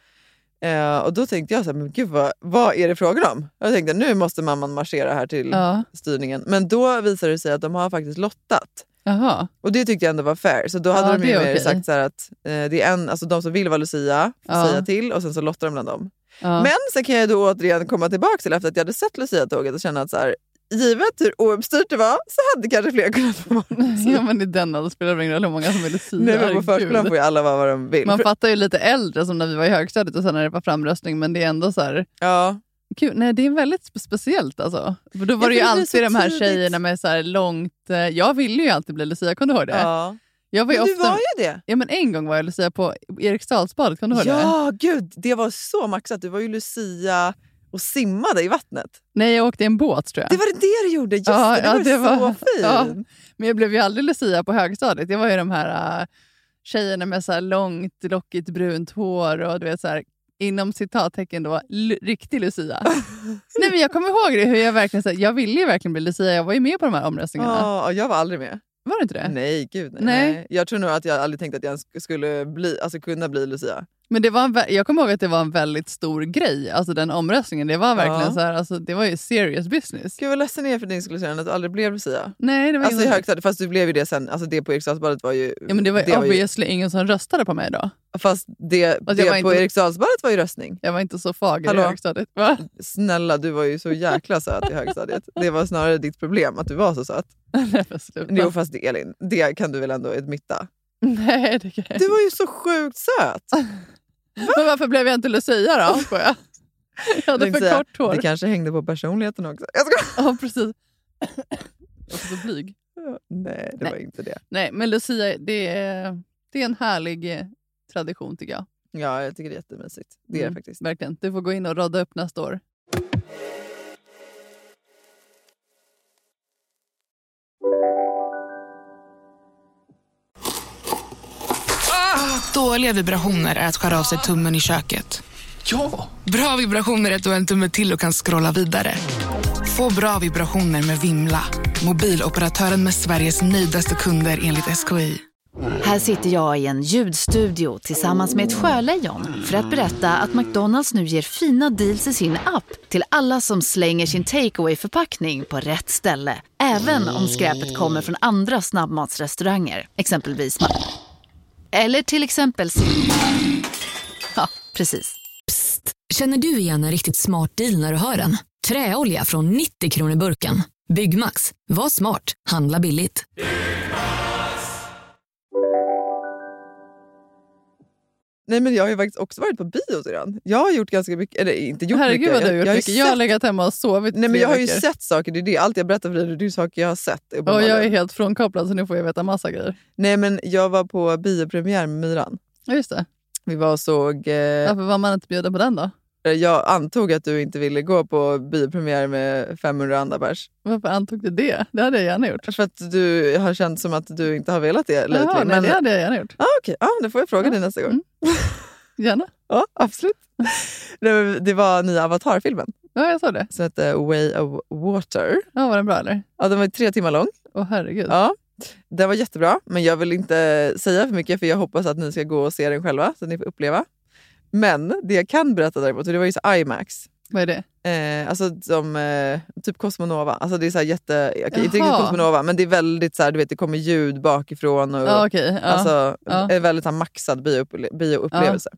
eh, och då tänkte jag så här, men gud vad, vad är det frågan om? Jag tänkte nu måste mamman marschera här till Ja. styrningen. Men då visade det sig att de har faktiskt lottat. Jaha. Och det tyckte jag ändå var fair. Så då hade Ja, de ju okej. sagt så att eh, det är en, alltså de som vill vara Lucia får Ja. säga till och sen så lottar de bland dem. Ja. Men sen kan jag då återigen komma tillbaka till efter att jag hade sett Lucia-tåget och känna att så här, givet hur ouppstyrt det var så hade kanske fler kunnat få Lucia. ja, men i den åldern spelar det ingen roll hur många som är Lucia. Nej, men på förskolan får ju alla vara vad de vill. Man fattar ju lite äldre som när vi var i högstadiet och sen när det var framröstning, men det är ändå så här... ja. Kul. Nej, det är väldigt spe- speciellt alltså. För då var Ja, det ju alltid de här tidigt. tjejerna med så här långt... eh, Jag ville ju alltid bli Lucia, kommer du ihåg det? ja. Jag var ju Men du ofta, var ju det. ja, men en gång var jag Lucia på Eriksdalsbadet, kommer du ihåg det? Ja, gud. Det var så maxat. Du var ju Lucia och simmade i vattnet. Nej, jag åkte i en båt tror jag. Det var det det du gjorde. Just Ja, det, det ja, var, det var- så fint. ja. Men jag blev ju aldrig Lucia på högstadiet. Jag var ju de här uh, tjejerna med så långt, lockigt brunt hår och du vet så här, inom citattecken då, riktig Lucia. Nej, men jag kommer ihåg det, hur jag verkligen så här, jag ville ju verkligen bli Lucia. Jag var ju med på de här omröstningarna. Ja, jag var aldrig med. Var det inte det? Nej, gud nej. Nej. nej. Jag tror nog att jag aldrig tänkte att jag sk- skulle bli, alltså kunna bli Lucia. Men det var en, jag kommer ihåg att det var en väldigt stor grej, alltså den omröstningen. Det var verkligen Ja. så här, alltså, det var ju serious business. Gud vad ledsen jag är för din skull att du aldrig blev Lucia. Nej, det var Alltså högstadiet, fast du blev ju det sen. Alltså det på Eriksdalsbadet var ju... ja, men det var, det var ju obviously ingen som röstade på mig då. fast det, jag det på inte- Eriksdalsbadet var ju röstning. Jag var inte så fager Hallå? i högstadiet. Va? Snälla, du var ju så jäkla söt i högstadiet. Det var snarare ditt problem att du var så söt. Nej. Jo fast Elin, det kan du väl ändå admitta? Nej, det kan jag Du var ju så sjugt söt! Men varför blev jag inte Lucia då? Skojar. Jag hade för kort hår. Det kanske hängde på personligheten också. Jag ska... Ja, precis. Jag var så blyg. Nej, det Nej. var inte det. Nej, men Lucia, det är, det är en härlig eh, tradition tycker jag. Ja, jag tycker det är jättemysigt. Det är det Mm, faktiskt. Verkligen. Du får gå in och rodda upp nästa år. Dåliga vibrationer är att skära av sig tummen i köket. Ja! Bra vibrationer är att du har en tumme till och kan scrolla vidare. Få bra vibrationer med Vimla. Mobiloperatören med Sveriges nöjdaste kunder enligt SKI. Här sitter jag i en ljudstudio tillsammans med ett sjölejon för att berätta att McDonalds nu ger fina deals i sin app till alla som slänger sin takeaway förpackning på rätt ställe. Även om skräpet kommer från andra snabbmatsrestauranger, exempelvis eller till exempel Ja, precis. Psst! Känner du igen en riktigt smart deal när du hör den? Träolja från 90 kronor burken. Byggmax. Var smart. Handla billigt. Nej men jag har ju faktiskt också varit på bio redan. Jag har gjort ganska mycket, eller inte gjort Herregud mycket. vad du har gjort jag, mycket. Jag har legat hemma och sovit Nej men jag har ju sett saker, det är det. Allt jag berättar för dig det är saker jag har sett. Och jag är helt frånkopplad så nu får jag veta massa grejer. Nej men jag var på biopremiär med Myran. Ja, just det. Vi var och såg... Eh, Varför var man inte bjuden på den då? Jag antog att du inte ville gå på biopremiär med 500 andra pers. Varför antog du det? Det hade jag gärna gjort. För att du har känt som att du inte har velat det lately. Jaha, men, det hade jag gärna gjort. ah, okej. ah, då får jag fråga dig nästa gång. Mm. Gärna. Ja, absolut. Det var nya Avatar-filmen Ja, jag sa det. som hette Way of Water. Ja, var den bra eller? Ja, den var tre timmar lång. Åh herregud. Ja, den var jättebra, men jag vill inte säga för mycket för jag hoppas att ni ska gå och se den själva så att ni får uppleva. Men det jag kan berätta däremot, det var ju så IMAX. Vad är det? Eh, alltså som eh, typ Cosmonova. Alltså det är så jätte... Okej, inte riktigt. Cosmonova, men det är väldigt så här, du vet det kommer ljud bakifrån. Och, Ja, okej. Ja. Alltså Ja. en väldigt så här, maxad bioupple- bioupplevelse.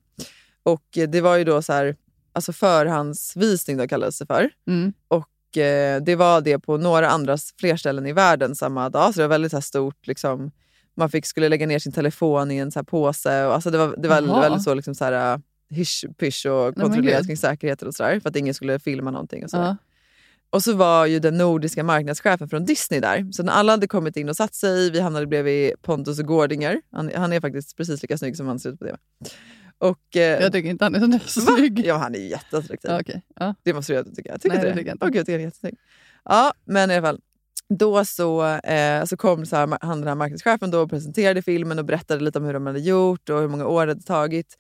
Och eh, det var ju då så här, alltså förhandsvisning då kallades det för. Mm. Och eh, det var det på några andra fler ställen i världen samma dag. Så det var väldigt så här, stort. Liksom, man fick, skulle lägga ner sin telefon i en så här, påse. Och, alltså, det var, det var väldigt så liksom, så här, hysch-pysch och kontrollerat kring säkerheten och sådär. För att ingen skulle filma någonting. Och, sådär. Ja. och så var ju den nordiska marknadschefen från Disney där. Så när alla hade kommit in och satt sig, vi hamnade bredvid Pontus Gårdinger. Han, han är faktiskt precis lika snygg som han ser ut på TV. Och, eh, Jag tycker inte han är så snygg. Ja, han är jätteattraktiv. Ja, okej. Ja. Det måste du inte tycka. Tycker Nej, det det? tycker jag inte. Åh, gud, jag tycker han är jättesnygg. Ja, men i alla fall. Då så, eh, så kom så här, han den här marknadschefen då och presenterade filmen och berättade lite om hur de hade gjort och hur många år det hade tagit.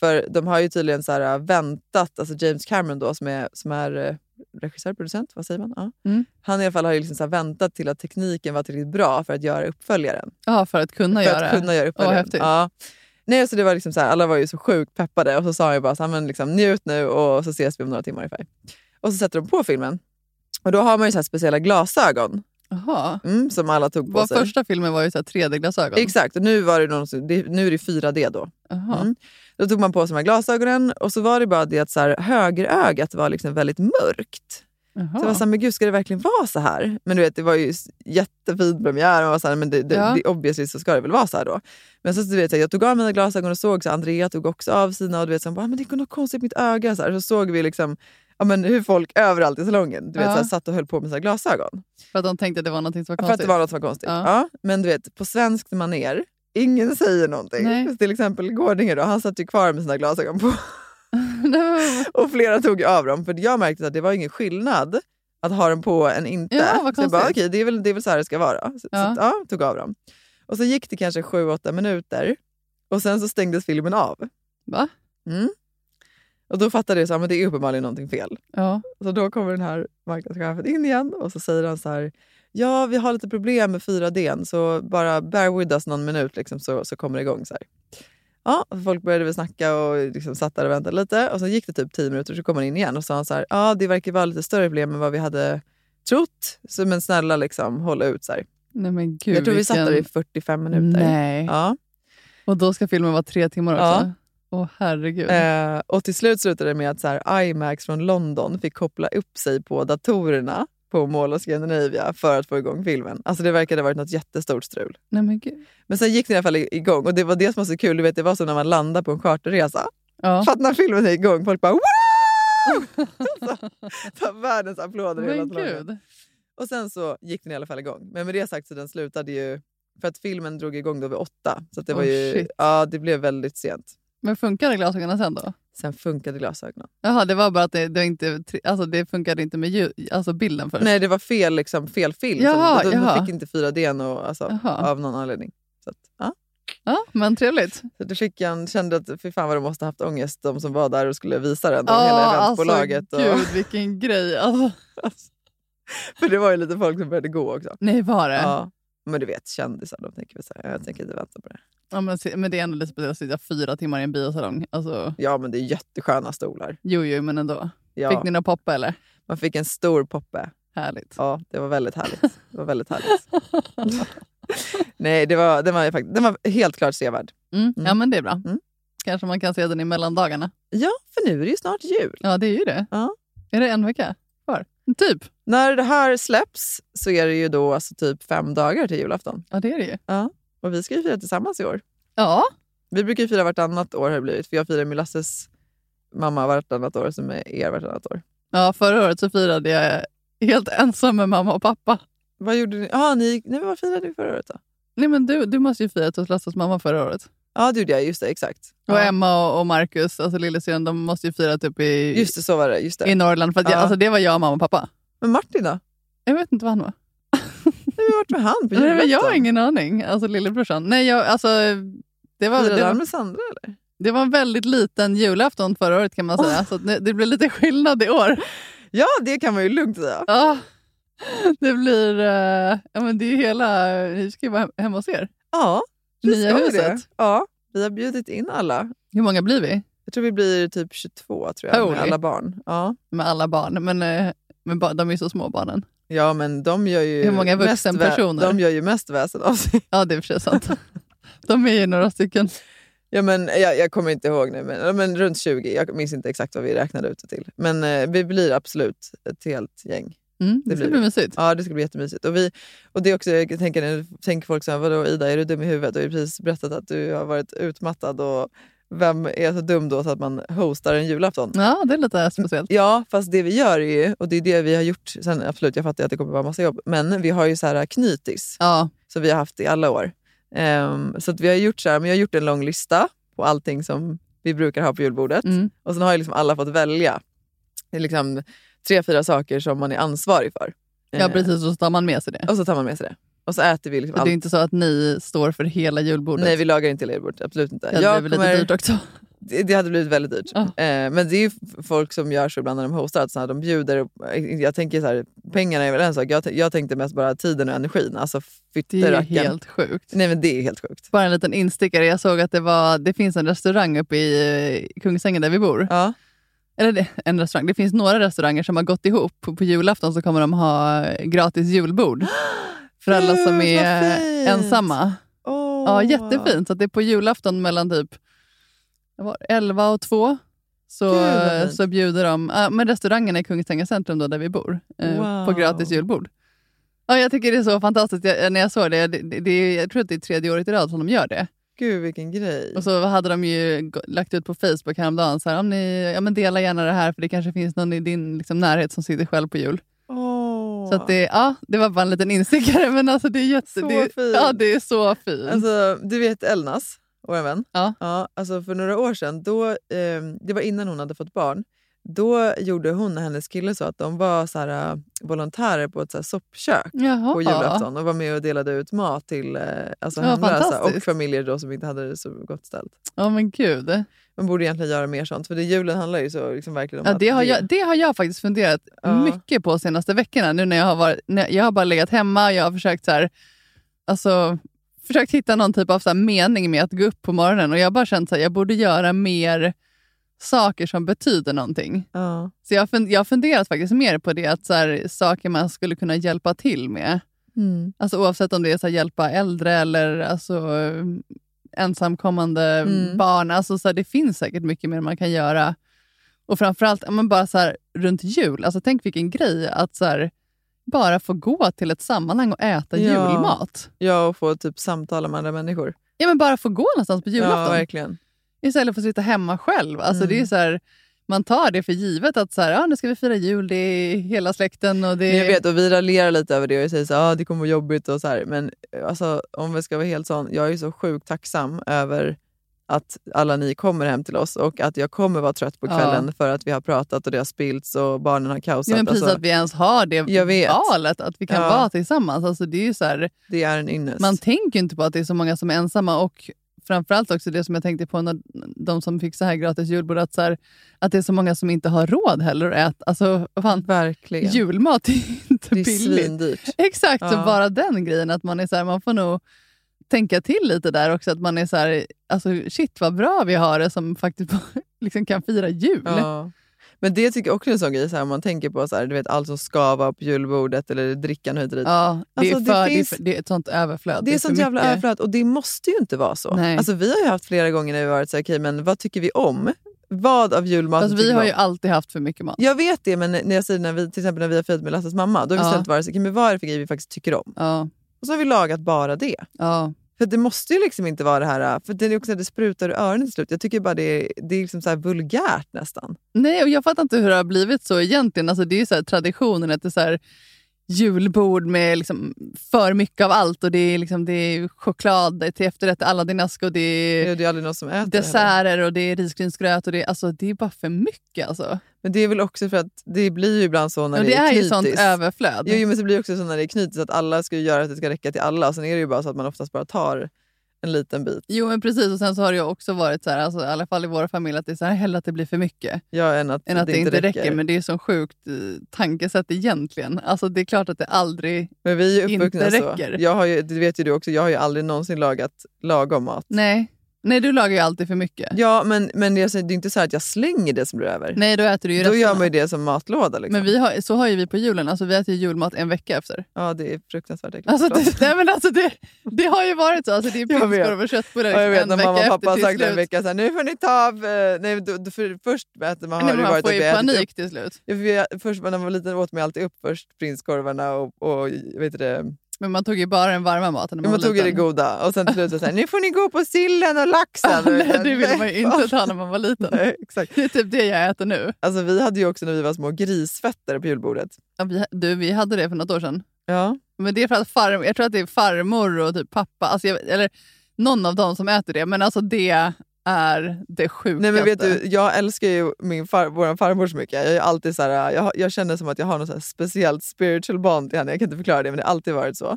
För de har ju tydligen så här, väntat, alltså James Cameron då som är, som är eh, regissör, producent, vad säger man? Ja. Mm. Han i alla fall har ju liksom så väntat till att tekniken var tillräckligt bra för att göra uppföljaren. Ja, för att kunna för göra att kunna göra uppföljaren. häftigt. ja. Nej, så det var liksom så här, alla var ju så sjukt peppade och så sa han ju bara så här, men liksom, njut nu och så ses vi om några timmar ungefär. Och så sätter de på filmen. Och då har man ju så speciella glasögon Jaha. mm, som alla tog på Vår sig. första filmen var ju så här 3D-glasögon. Exakt, och nu, var det någon, nu är det 4D då. Jaha. Mm. Då tog man på sig de här glasögonen och så var det bara det att så här, högerögat var liksom väldigt mörkt. Jaha. Så jag var såhär, men gud ska det verkligen vara så här? Men du vet, det var ju jättefin premiär och man var så här, men det, det, Ja. det, obviously så ska det väl vara så här då. Men så du vet, jag tog av mina glasögon och såg så Andrea tog också av sina och du vet, så bara, men det är något konstigt med mitt öga. Så, här, så såg vi liksom ja, men hur folk överallt i salongen du vet, Ja. så här, satt och höll på med sina glasögon. För att de tänkte att det var något som var För konstigt. att det var något som var konstigt. Ja. Ja. men du vet, på svenskt maner ingen säger någonting. Nej. Till exempel Gårdinger då, han satt ju kvar med sina glasögon på. Och flera tog av dem. För jag märkte att det var ingen skillnad att ha dem på än inte. Ja, så jag bara, okej, det, är väl, det är väl så här det ska vara. Så, Ja. så ja, tog av dem. Och så gick det kanske sju, åtta minuter. Och sen så stängdes filmen av. Va? Mm. Och då fattade jag att det är uppenbarligen någonting fel. Ja. Så då kommer den här marknadschefen in igen och så säger han så här. Ja, vi har lite problem med 4D så bara bear with us någon minut liksom, så, så kommer det igång. Så här. Ja, folk började väl snacka och liksom satt där och väntade lite. Och så gick det typ 10 minuter så kom han in igen och sa så här. Ja, det verkar vara lite större problem än vad vi hade trott. Så, men snälla, liksom, håll ut. Så här. Nej men gud. Jag tror vi satt där i vilken- 45 minuter. Nej. Ja. Och då ska filmen vara tre timmar också? Ja. Åh herregud. Eh, och till slut slutade det med att så här, IMAX från London fick koppla upp sig på datorerna på Mall of Scandinavia för att få igång filmen. Alltså det verkade ha varit något jättestort strul. Nej men gud. Men sen gick det i alla fall igång och det var det som var så kul. Du vet, det var som när man landar på en charterresa. Ja. För att när filmen är igång, folk bara wow! så, så världens applåder hela Men salongen. gud. Och sen så gick den i alla fall igång. Men med det sagt så den slutade ju... För att filmen drog igång då vid åtta. Så det var Oh, ju... shit. Ja, det blev väldigt sent. Men funkade glasögonen sen då? Sen funkade glasögonen. Jaha, det var bara att det, det, inte, alltså det funkade inte med ljud, alltså bilden först? Nej, det var fel, liksom, fel film. Jaha, så jaha. fick inte 4D och, alltså, av någon anledning. Så att, ja. Ja, men trevligt. Så då fick jag, kände att fy fan vad de måste ha haft ångest, de som var där och skulle visa den. Ja, hela eventbolaget. alltså och, gud vilken grej. Alltså, för det var ju lite folk som började gå också. nej var det? Ja. Ja. Men du vet, kändisar, de tänker så här, jag tänker inte vänta på det. men, se- men det är ändå lite speciellt att sitta fyra timmar i en biosalong. Alltså, Ja, men det är jättesköna stolar. jo, jo, men ändå. Ja, Fick ni några poppa eller? Man fick en stor poppe. Härligt. Ja, det var väldigt härligt. Det var väldigt härligt. Nej, det var, den, var, den var helt klart sevärd. Mm. Mm. Ja, men det är bra. Mm. Kanske man kan se den i mellandagarna. Ja, för nu är det ju snart jul. Ja, det är ju det. Ja. Är det en vecka? Typ. När det här släpps så är det ju då alltså typ fem dagar till julafton. Ja, det är det ju. Ja. Och vi ska ju fira tillsammans i år. Ja, Vi brukar ju fira vartannat år har det blivit. För jag firar med Lasses mamma vartannat år som är er vartannat år. ja förra året så firade jag helt ensam med mamma och pappa. Vad gjorde ni? Ah, ni nej, vad firade ni förra året då? Nej, men du, du måste ju firat hos Lasses mamma förra året. Ja, det gjorde jag. Just det, exakt. Och Ja. Emma och, och Marcus, alltså lillsyrran, de måste ju firat upp i, Just det, så var det. Just det. i Norrland. För att jag, Ja. alltså, det var jag, mamma och pappa. Men Martin då? Jag vet inte vad han var. Nu har varit med han på men jag har julafton. ingen aning. Alltså lillebrorsan. Nej, jag, alltså, det, var, Firade det, han var, med Sandra eller? det var en väldigt liten julafton förra året kan man säga. Så att det, blir lite skillnad i år. Ja, det kan man ju lugnt säga. Ja, det blir... eh, ja, men det är hela... Vi ska ju vara hem- hemma hos er. Ja, Nya huset. Ja, vi har bjudit in alla. Hur många blir vi? Jag tror vi blir typ 22 tror jag, Holy. med alla barn. Ja. Med alla barn. Men, eh, men de är så små barnen. ja, men de gör ju Hur många mest vuxenpersoner? vä- De gör ju mest väsen av sig. Ja, det är för sant. De är ju några stycken. Ja, men, jag, jag kommer inte ihåg nu, men, men runt 20. Jag minns inte exakt vad vi räknade ut det till. Men eh, vi blir absolut ett helt gäng. Mm, det, Det blir bli mysigt. Ja, det ska bli jättemysigt. Och, vi, och det är också, jag tänker, tänker folk så här, vadå Ida, är du dum i huvudet? Du har precis berättat att du har varit utmattad. Och vem är så dum då så att man hostar en julafton? Ja, det är lite speciellt. Ja, fast det vi gör är ju, och det är det vi har gjort, sen absolut jag fattar att det kommer vara massa jobb, men vi har ju så här knytis Ja, som vi har haft i alla år. Ehm, så att vi har gjort så här, men jag har gjort en lång lista på allting som vi brukar ha på julbordet. mm. Och sen har ju liksom alla fått välja Det är liksom tre, fyra saker som man är ansvarig för. ja Ehm, precis. Och så tar man med sig det. Och så tar man med sig det. Och så äter vi liksom Så allt. det är inte så att ni står för hela julbordet? Nej, vi lagar inte julbord. Absolut inte. det Jag blir väl kommer- lite dyrt också. Det, det hade blivit väldigt dyrt. Ja. Eh, men det är ju folk som gör så ibland när de hostar. Att så de bjuder, jag tänker så här, pengarna är väl en sak. Jag, jag tänkte mest bara tiden och energin. Alltså Det är ju helt sjukt. Nej men det är helt sjukt. Bara en liten instickare. Jag såg att det, var, det finns en restaurang uppe i eh, Kungsängen där vi bor. Ja. Eller en restaurang. Det finns några restauranger som har gått ihop. På, julafton så kommer de ha gratis julbord. För alla som är ensamma. Åh. Ja, jättefint. Så att det är på julafton mellan typ vad var det, 11 och 2 så, Gud, så bjuder de, ja, men restaurangen i Kungsängen centrum då, där vi bor, eh, Wow. på gratis julbord. Ja, jag tycker det är så fantastiskt. Jag, när jag såg det, det, det, det, jag tror att det är tredje året i rad som de gör det. Gud vilken grej. Och så hade de ju lagt ut på Facebook häromdagen, så här, om ni ja, men dela gärna det här för det kanske finns någon i din liksom, närhet som sitter själv på jul. Åh. Så att det, ja, det var bara en liten instickare men alltså det är jätte, Så det, fint. Ja, det är så fint. Alltså, du vet Elnas, vår vän. Ja. Ja, alltså för några år sedan, då, eh, det var innan hon hade fått barn, då gjorde hon och hennes kille så att de var så här, eh, volontärer på ett så här, soppkök Jaha. på julafton och var med och delade ut mat till eh, alltså hemlösa och familjer då som inte hade det så gott ställt. Ja men gud. Man borde egentligen göra mer sånt, för det, julen handlar ju så liksom verkligen om Ja, det, har jag, det har jag faktiskt funderat Ja. mycket på de senaste veckorna. Nu när jag har, varit, jag har bara legat hemma jag har försökt, så här, alltså, försökt hitta någon typ av så mening med att gå upp på morgonen och jag har bara känt att jag borde göra mer saker som betyder någonting. Ja. Så jag, har fun- jag har funderat faktiskt mer på det, att så här, saker man skulle kunna hjälpa till med. Mm. Alltså, oavsett om det är så här, hjälpa äldre eller alltså, ensamkommande Mm. barn. Alltså, så här, det finns säkert mycket mer man kan göra. Och framförallt ja, men bara så här, runt jul. Alltså, tänk vilken grej att så bara få gå till ett sammanhang och äta Ja. julmat. ja, och få typ samtala med andra människor. Ja, men bara få gå någonstans på Ja, julafton. verkligen. Istället för att sitta hemma själv. Alltså, Mm. det är så här, man tar det för givet att så här, ja, nu ska vi fira jul, det är hela släkten. Och det Men jag vet, och vi raljerar lite över det och säger att ah, det kommer vara jobbigt. och så här. Men alltså, om vi ska vara helt sån, jag är så sjukt tacksam över att alla ni kommer hem till oss och att jag kommer vara trött på Ja. kvällen för att vi har pratat och det har spillts och barnen har kaosat. Ja, men precis alltså, att vi ens har det Jag vet. valet, att vi kan Ja. vara tillsammans. Alltså, det är så här, det är en ynnest. Man tänker inte på att det är så många som är ensamma och framförallt också det som jag tänkte på när de som fick så här gratis julbord, att, så här, att det är så många som inte har råd heller att äta. Alltså, fan, Verkligen. julmat är inte det är billigt. svindyrt. Exakt, så Ja. bara den grejen att man är så här, man får nog tänka till lite där också. Att man är så här, alltså shit vad bra vi har det som faktiskt liksom kan fira jul. Ja. Men det tycker jag också är en sån grej, så här, om man tänker på så här, du vet, allt som ska vara på julbordet eller drickan hit och dit. Ja, det, Alltså, är det för, finns- det, är för, det är ett sånt överflöd. Det är sånt för jävla mycket. överflöd och det måste ju inte vara så. Nej. Alltså, vi har ju haft flera gånger när vi varit så här, okej men vad tycker vi om? Vad av julmaten Fast vi har ju alltid haft för mycket mat. Jag vet det, men när jag säger när vi, till exempel när vi har firat med Lasses mamma, då har vi Ja. istället varit så men vad är det för grejer vi faktiskt tycker om? Ja, Och så har vi lagat bara det. ja. För det måste ju liksom inte vara det här, äh, för det är också det sprutar ur öronen till slut. Jag tycker bara det är, det är liksom så här vulgärt nästan. Nej, och jag fattar inte hur det har blivit så egentligen. Alltså, det är ju så här, traditionen att det är så här, julbord med liksom för mycket av allt. Och Det är, liksom, det är choklad det är till efterrätt, Aladdin-ask och det Det är är ju aldrig någon som äter det heller. desserter och det är risgrynsgröt. Och det, är, alltså, det är bara för mycket. Alltså. Men det är väl också för att det blir ju ibland så när Och det, det är ju knytis. sånt överflöd. Jo, men så blir det också så när det är knytis att alla ska göra att det ska räcka till alla. Sen är det ju bara så att man oftast bara tar en liten bit. Jo, men precis. Och sen så har det också varit så här, alltså, i alla fall i vår familj, att det är så här, hellre att det blir för mycket Ja, än att, än att det, inte räcker. Men det är så sjukt eh, tankesätt egentligen. Alltså, det är klart att det aldrig... Men vi är inte så. räcker. Jag har ju, det vet ju du också, jag har ju aldrig någonsin lagat lagom mat. Nej, Nej, du lagar ju alltid för mycket. Ja, men, men jag säger, det är inte så att jag slänger det som blir över. Nej, då äter du ju Då gör man ju det som matlåda. Liksom. Men vi har, så har ju vi på julen. Alltså, vi äter ju julmat en vecka efter. Ja, det är fruktansvärt äckligt. Alltså, Förlåt. det, nej, men alltså, det, det har ju varit så. Alltså, det är Jag vet. prinskorv och köttbullar Ja, jag vet en när vecka mamma och pappa har efter sagt till en slut. vecka så här, nu får ni ta av... eh, Nej, då, då, för, först äter man, har Nej, det men man varit får att ju ätit panik till slut. Ja, för vi, först när man var liten åt man alltid upp först prinskorvarna och, och vet du det, Men man tog ju bara den varma maten när man man tog ju det goda och sen till slut så här, nu får ni gå på sillen och laxen. Nej, det ville man ju inte ta när man var liten. Nej, exakt. Det är typ det jag äter nu. Alltså, vi hade ju också när vi var små grisfötter på julbordet. Ja, vi, du, vi hade det för något år sedan. Ja. Men det är för att farmor, jag tror att det är farmor och typ pappa, alltså jag, eller någon av dem som äter det. Men alltså det är det sjukaste. Nej, men vet du, jag älskar ju min far, vår farmor så mycket. Jag, är alltid så här, jag, jag känner som att jag har något speciellt spiritual bond till henne. Jag kan inte förklara det, men det har alltid varit så.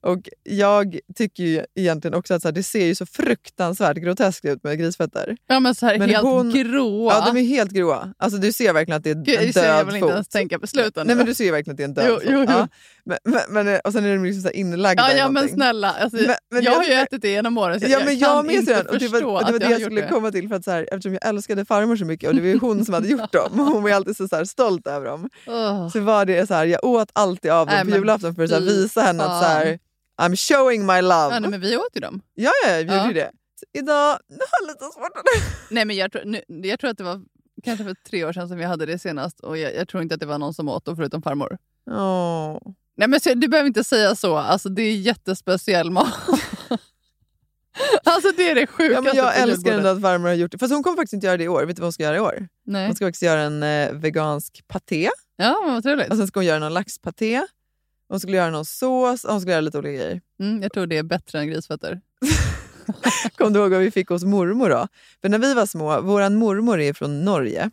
Och jag tycker ju egentligen också att så här, det ser ju så fruktansvärt groteskt ut med grisfötter. Ja men så här Men helt hon- gråa. Ja, de är helt gråa. Alltså, du ser verkligen att det är en så jag död vill fot. inte ens tänka på slutet. Nej, men du ser verkligen att det är en död Jo, fot. jo, jo. Ja. Men, men, och sen är de liksom så inlagda Ja, ja men snälla. Alltså, Men- men jag jag har ju ätit det genom åren så Ja, men jag, kan inte den. Och det förstå var, och det, var att det jag jag skulle det. komma till. För att så här, eftersom jag älskade farmor så mycket och det var ju hon som hade gjort dem. Hon var alltid så, så här, stolt över dem. Åh. Så var det så här, jag åt alltid av dem Nej, på julafton för att så visa henne att så här, I'm showing my love. Ja, nej, men vi åt ju dem. Ja, ja, vi gjorde ju det. Så idag jag har lite svårt att... Nej, men jag, tror, nu, jag tror att det var kanske för tre år sedan som vi hade det senast och jag, jag tror inte att det var någon som åt dem förutom farmor. Åh. Nej men du behöver inte säga så. Alltså, det är jättespeciell mat. alltså det är det sjukaste Ja, men jag älskar ändå att farmor har gjort det. Fast hon kommer faktiskt inte göra det i år. Vet du vad hon ska göra i år? Nej. Hon ska faktiskt göra en eh, vegansk paté. Ja, vad trevligt. Och sen ska hon göra någon laxpaté. Hon skulle göra någon sås och hon skulle göra lite olika grejer. Mm, jag tror det är bättre än grisfötter. Kommer du ihåg vad vi fick hos mormor då? För när vi var små, vår mormor är från Norge.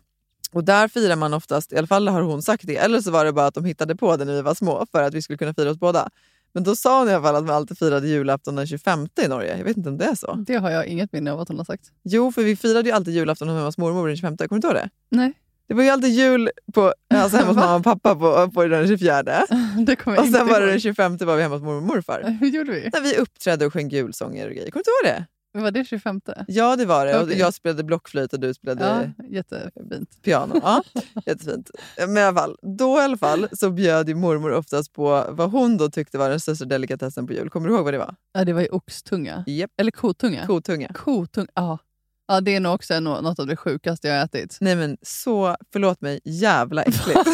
Och där firar man oftast, i alla fall har hon sagt det, eller så var det bara att de hittade på det när vi var små för att vi skulle kunna fira oss båda. Men då sa hon i alla fall att man alltid firade julafton den 25 i Norge. Jag vet inte om det är så. Det har jag inget minne av att hon har sagt. Jo, för vi firade ju alltid julafton hemma hos mormor den 25. Kommer du inte ihåg det? Nej. Det var ju alltid jul på, alltså hemma hos mamma och pappa på, på den 24. Det kommer Och sen var det den 25 var vi hemma hos mormor och morfar. Hur gjorde vi? När vi uppträdde och sjöng julsånger och grejer. Kommer du inte ihåg det? Var det 25? Ja, det var det. Och Okej. jag spelade blockflöjt och du spelade Ja, jättefint. piano. Ja, jättefint. Men i alla fall, då i alla fall så bjöd ju mormor oftast på vad hon då tyckte var den största delikatessen på jul. Kommer du ihåg vad det var? Ja, det var ju oxtunga. Japp. Eller kotunga. Kotunga. Kotunga, ja. Ja, det är nog också nå- något av det sjukaste jag har ätit. Nej men så, förlåt mig, jävla äckligt.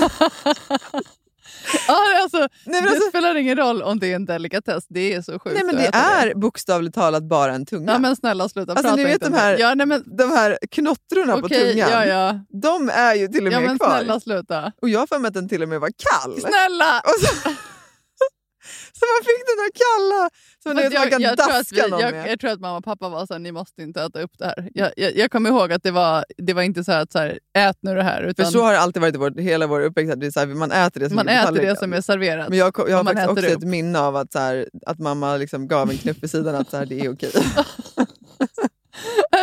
Ja, alltså, Nej, men det alltså, spelar ingen roll om det är en delikatess. Det är så sjukt nej men det är bokstavligt talat bara en tunga. Ja, men snälla sluta Alltså, prata ni vet de det. här- Ja, nej, men, De här knottrorna på okej, tungan, ja, ja. de är ju till och ja med men kvar. snälla sluta. Och jag har för mig att den till och med var kall. Snälla! Så, så man fick den där kalla som man kan jag, tror att daska vi, någon jag, med. jag tror att mamma och pappa var så här, ni måste inte äta upp det här. Jag, jag, jag kommer ihåg att det var, det var inte så här att så här, ät nu det här. För Utan så har det alltid varit i vår, hela vår uppväxt, att det är så här, man äter det som man äter det som är serverat. Men jag, jag har faktiskt också upp. ett minne av att, så att mamma liksom gav en knuff vid sidan att så här, det är okej.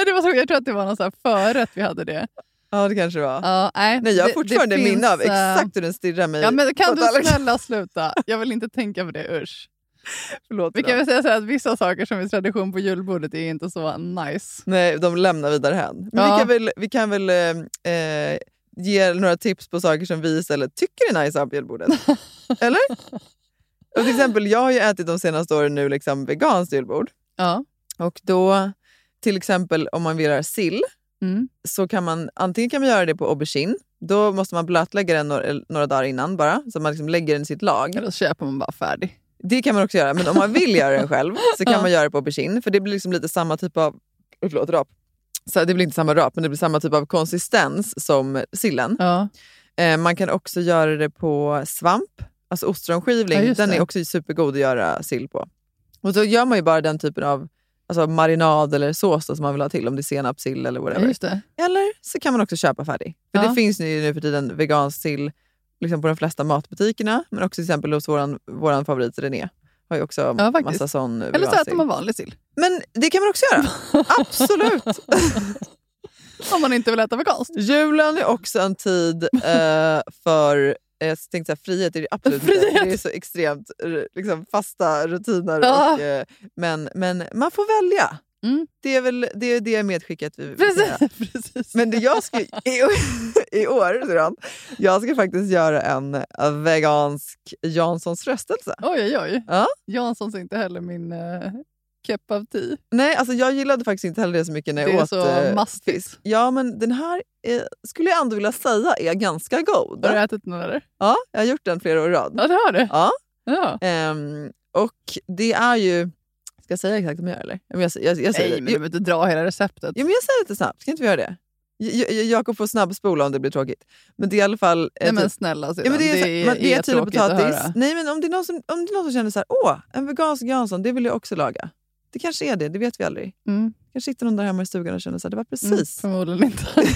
Det var så, jag tror att det var någon så förrätt vi hade det. Ja, det kanske det var. Ja, nej, Nej, jag har det- fortfarande det minne av eh, exakt hur den stirrar mig Ja, men kan du snälla sluta? Jag vill inte tänka på det, usch. Förlåt. Vi kan väl säga så att vissa saker som är tradition på julbordet är inte så nice. Nej, de lämnar vidare hän. Men Ja. vi kan väl, vi kan väl eh, eh, ge några tips på saker som vi istället tycker är nice ha på julbordet. Eller? Och till exempel, jag har ju ätit de senaste åren nu liksom veganskt julbord. Ja. Och då, till exempel om man vill göra sill, Mm. så kan man antingen kan man göra det på aubergine. Då måste man blötlägga den några, några dagar innan bara, så man liksom lägger den i sitt lag. Eller så köper man bara färdig. Det kan man också göra, men om man vill göra den själv så kan Ja. man göra det på aubergine. För det blir liksom lite samma typ av... Förlåt, rap. Så det blir inte samma rap, men det blir samma typ av konsistens som sillen. Ja. Eh, man kan också göra det på svamp, alltså Ja, ostronskivling. just den är också supergod att göra sill på. Och så gör man ju bara den typen av alltså marinad eller sås som man vill ha till, om det är senap, sill eller Ja, whatever. just det. Eller så kan man också köpa färdig. För Ja. Det finns ju nu för tiden vegansk sill liksom på de flesta matbutikerna, men också till exempel hos våran, våran favorit René. Har ju också Ja, faktiskt. massa sån Eller så äter man vanlig sill. Men det kan man också göra. Absolut. Om man inte vill äta veganskt. Julen är också en tid eh, för jag tänkte säga, frihet är det absolut inte. Frihet. Det är så extremt eh, liksom, fasta rutiner. Ja. Och, eh, men, men man får välja. Mm. Det är väl det, är det medskicket vi vill göra. Precis. Men det jag ska, i, i år, Suran, jag ska faktiskt göra en vegansk Janssons frestelse. Oj, oj, oj. Ja. Janssons är inte heller min uh, cup of tea. Nej, alltså jag gillade faktiskt inte heller det så mycket när jag Det är åt så eh, mastigt. fisk. Ja, men den här är, skulle jag ändå vilja säga är ganska god. Har du ätit den eller? Ja, jag har gjort den flera år i rad. Ja, det har du. Ja. Ja. Ehm, och det är ju... Ska jag säga exakt vad jag gör eller? Jag, jag, jag, jag säger Nej, det. men du behöver inte dra hela receptet. Ja, men jag säger lite snabbt, ska inte vi göra det? Jakob får snabbspola om det blir tråkigt. Men det är i alla fall... eh, Nej men typ- snälla ja, men det, är, det, man, det är, tydlig tråkigt att potatis. höra. Nej, men om det, är någon som, om det är någon som känner så här, åh, en vegansk Jansson, det vill jag också laga. Det kanske är det, det vet vi aldrig. Mm. kanske sitter någon där hemma i stugan och känner så här, det var precis. Mm, förmodligen inte.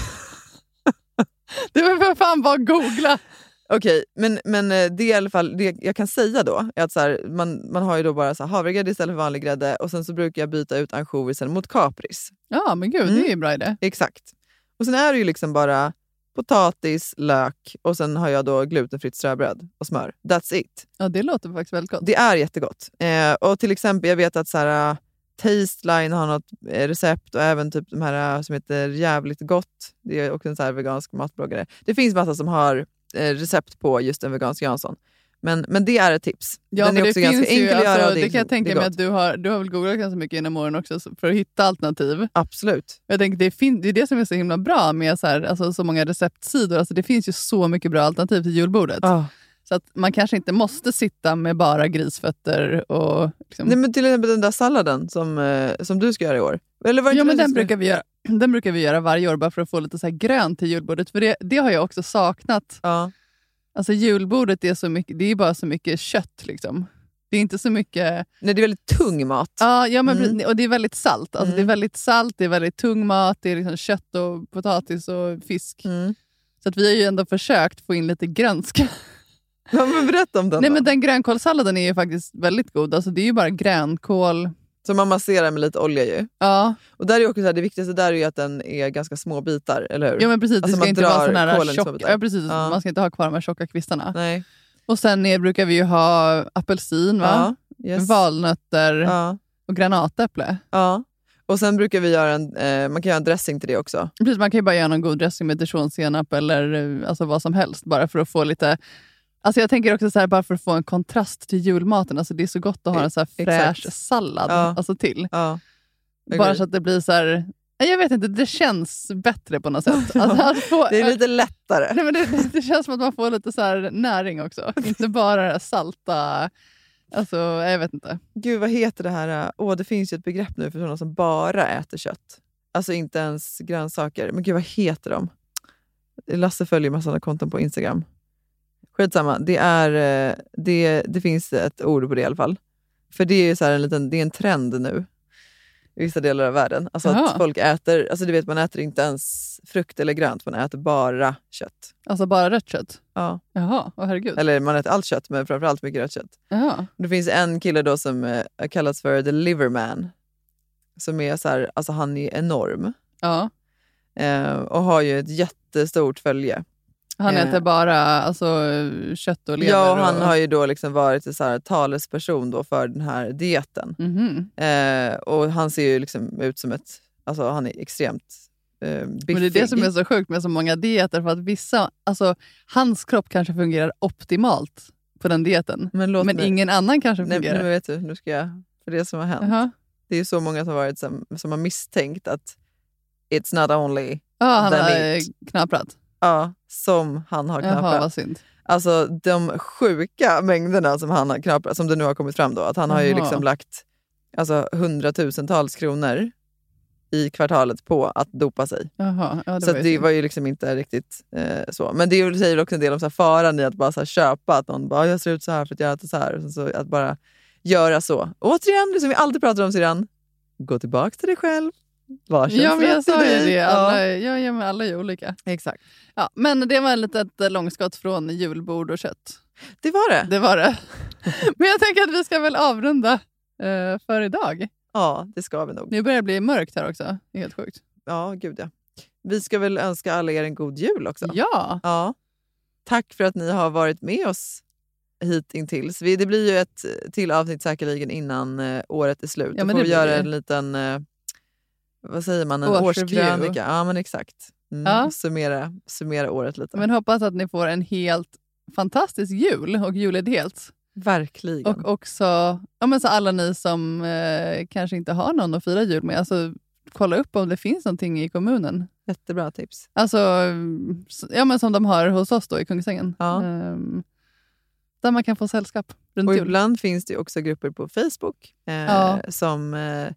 det var för fan bara att googla. Okej, men, men eh, det är i alla fall det jag kan säga då. Är att så här, man, man har ju då bara så här, havregrädde istället för vanlig grädde och sen så brukar jag byta ut ansjovisen mot kapris. Ja men gud, det är ju en bra idé. Exakt. Och sen är det ju liksom bara potatis, lök och sen har jag då glutenfritt ströbröd och smör. That's it. Ja, det låter faktiskt väldigt gott. Det är jättegott. Eh, och till exempel, jag vet att så här, uh, Tasteline har något eh, recept och även typ de här uh, som heter Jävligt gott. Det är också en så här vegansk matbloggare. Det finns massa som har eh, recept på just en vegansk Jansson. Men, men det är ett tips. Ja, Den är det också ganska ju, enkel att göra. alltså, det, är kan jag tänka Det mig att du har, du har väl googlat ganska mycket genom åren också så- för att hitta alternativ. Absolut. Jag tänker, det, fin- det är det som är så himla bra med så, här, alltså, så många receptsidor. Alltså, det finns ju så mycket bra alternativ till julbordet. Ah. Så att man kanske inte måste sitta med bara grisfötter och... Liksom, Nej, men till exempel den där salladen som, eh, som du ska göra i år. Eller var det ja, men den, skulle- brukar vi göra, den brukar vi göra varje år bara för att få lite så grönt till julbordet. För det, det har jag också saknat. Ja. Alltså julbordet är, så mycket, det är bara så mycket kött. Liksom. Det är inte så mycket... Nej, det är väldigt tung mat. Ja, ja men, Mm. och det är väldigt salt. Alltså, Det är Mm. väldigt salt, det är väldigt tung mat, det är liksom kött och potatis och fisk. Mm. Så att vi har ju ändå försökt få in lite grönska. Ja, men berätta om den Nej, då. men den grönkålssalladen är ju faktiskt väldigt god. Alltså, det är ju bara grönkål. Som man masserar med lite olja ju. Ja, Och där är också så här, det viktigaste där är att den är ganska små bitar, eller hur? ja men precis. Alltså, det ska inte vara sån här tjock, ja, precis. Ja. Man ska inte ha kvar de här tjocka kvistarna. Nej. Och sen är, brukar vi ju ha apelsin, va? Ja, yes. valnötter Ja, och granatäpple. ja. Och sen brukar vi göra en, eh, man kan göra en dressing till det också. Precis, man kan ju bara göra någon god dressing med dijonsenap eller eh, alltså vad som helst. Bara för att få lite... Alltså jag tänker också så här, bara för att få en kontrast till julmaten. Alltså det är så gott att ha en så fräsch Exakt. sallad Ja. alltså till. Ja. Bara så att det blir så här... Jag vet inte, det känns bättre på något sätt. Alltså få, Det är lite lättare. Nej, men det, det känns som att man får lite så här näring också. Inte bara det här salta... Alltså, jag vet inte. Gud, vad heter det här? Åh, det finns ju ett begrepp nu för sådana som bara äter kött. Alltså inte ens grönsaker. Men gud, vad heter de? Lasse följer massa sådana konton på Instagram. Skitsamma, det, är, eh, det, det finns ett ord på det i alla fall. För det är ju så en, liten, det är en trend nu i vissa delar av världen. Alltså Jaha. att folk äter, alltså du vet man äter inte ens frukt eller grönt, man äter bara kött. Alltså bara rött kött? Ja. Jaha, åh herregud. Eller man äter allt kött, men framförallt mycket rött kött. Jaha. Det finns en kille då som eh, kallas för the liverman. Som är så här, alltså han är enorm. Ja. Eh, och har ju ett jättestort följe. Han Eh. äter bara alltså, kött och lever? Ja, och han och... har ju då liksom varit så här, talesperson då för den här dieten. Mhm. Eh, och han ser ju liksom ut som ett... Alltså han är extremt eh, biffig. Men det är det som är så sjukt med så många dieter. För att vissa, alltså, hans kropp kanske fungerar optimalt på den dieten. Men, Men mig- ingen annan kanske Nej, fungerar. men vet du, nu ska jag... För det som har hänt. Jaha. Det är ju så många som varit som, som har misstänkt att it's not only Ja, han the har meat. Ja, som han har Jaha, knapprat. vad synd. Alltså de sjuka mängderna som han har knapprat, som det nu har kommit fram då. Att han har ju Jaha. liksom lagt alltså, hundratusentals kronor i kvartalet på att dopa sig. Jaha, ja, det så var det synd. var ju liksom inte riktigt eh, så. Men det säger också en del om så här faran i att bara här köpa, att någon bara “jag ser ut så här för att jag äter så här”. Så att bara göra så. Återigen, det som vi alltid pratar om syrran, gå tillbaka till dig själv. Känns Ja, men jag sa ju det. Alla, ja, ja, men alla är olika. exakt. Ja, men det var ett litet eh, långskott från julbord och kött. Det var det. Det var det. men jag tänker att vi ska väl avrunda eh, för idag. Ja, det ska vi nog. Nu börjar det bli mörkt här också. Det är helt sjukt. Ja, gud ja. Vi ska väl önska alla er en god jul också. Ja, Ja. Tack för att ni har varit med oss hitintills. Det blir ju ett till avsnitt säkerligen innan eh, året är slut. Ja, Då får vi göra det. en liten, eh, vad säger man, en Årsreview. årskrönika. Ja men exakt. Mm. Ja. Summera, summera året lite. Men hoppas att ni får en helt fantastisk jul och julledighet. Verkligen. Och också ja, men så alla ni som eh, kanske inte har någon att fira jul med, alltså, kolla upp om det finns någonting i kommunen. Jättebra tips. Alltså, ja, men som de har hos oss då i Kungsängen. Ja. Ehm, där man kan få sällskap runt Och jul. ibland finns det också grupper på Facebook. Eh, Ja. som, eh,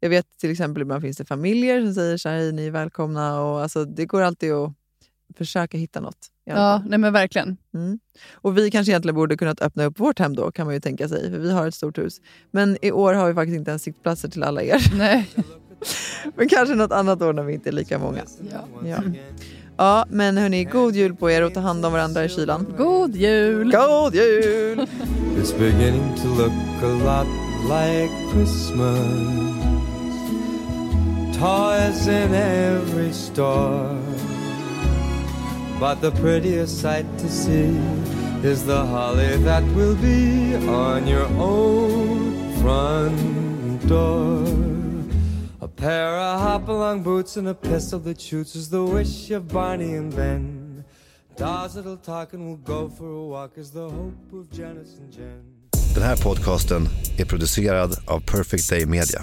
jag vet till exempel ibland finns det familjer som säger så här, "Hej, ni är välkomna. Och, alltså, det går alltid att försöka hitta något. Ja, nej men verkligen. Mm. Och vi kanske egentligen borde kunnat öppna upp vårt hem då kan man ju tänka sig. För vi har ett stort hus. Men i år har vi faktiskt inte ens sittplatser till alla er. Nej. men kanske något annat år när vi inte är lika många. Ja. Ja, ja men hörni, god jul på er och ta hand om varandra i kylan. God jul! God jul! It's beginning to look a lot like Christmas. Toys in every store. But the prettiest sight to see is the holly that will be on your own front door. A pair of hop-along boots and a pistol that shoots is the wish of Barney and Ben. Dolls that'll talk and will go for a walk is the hope of Janice and Jen. Den här podcasten är producerad av Perfect Day Media.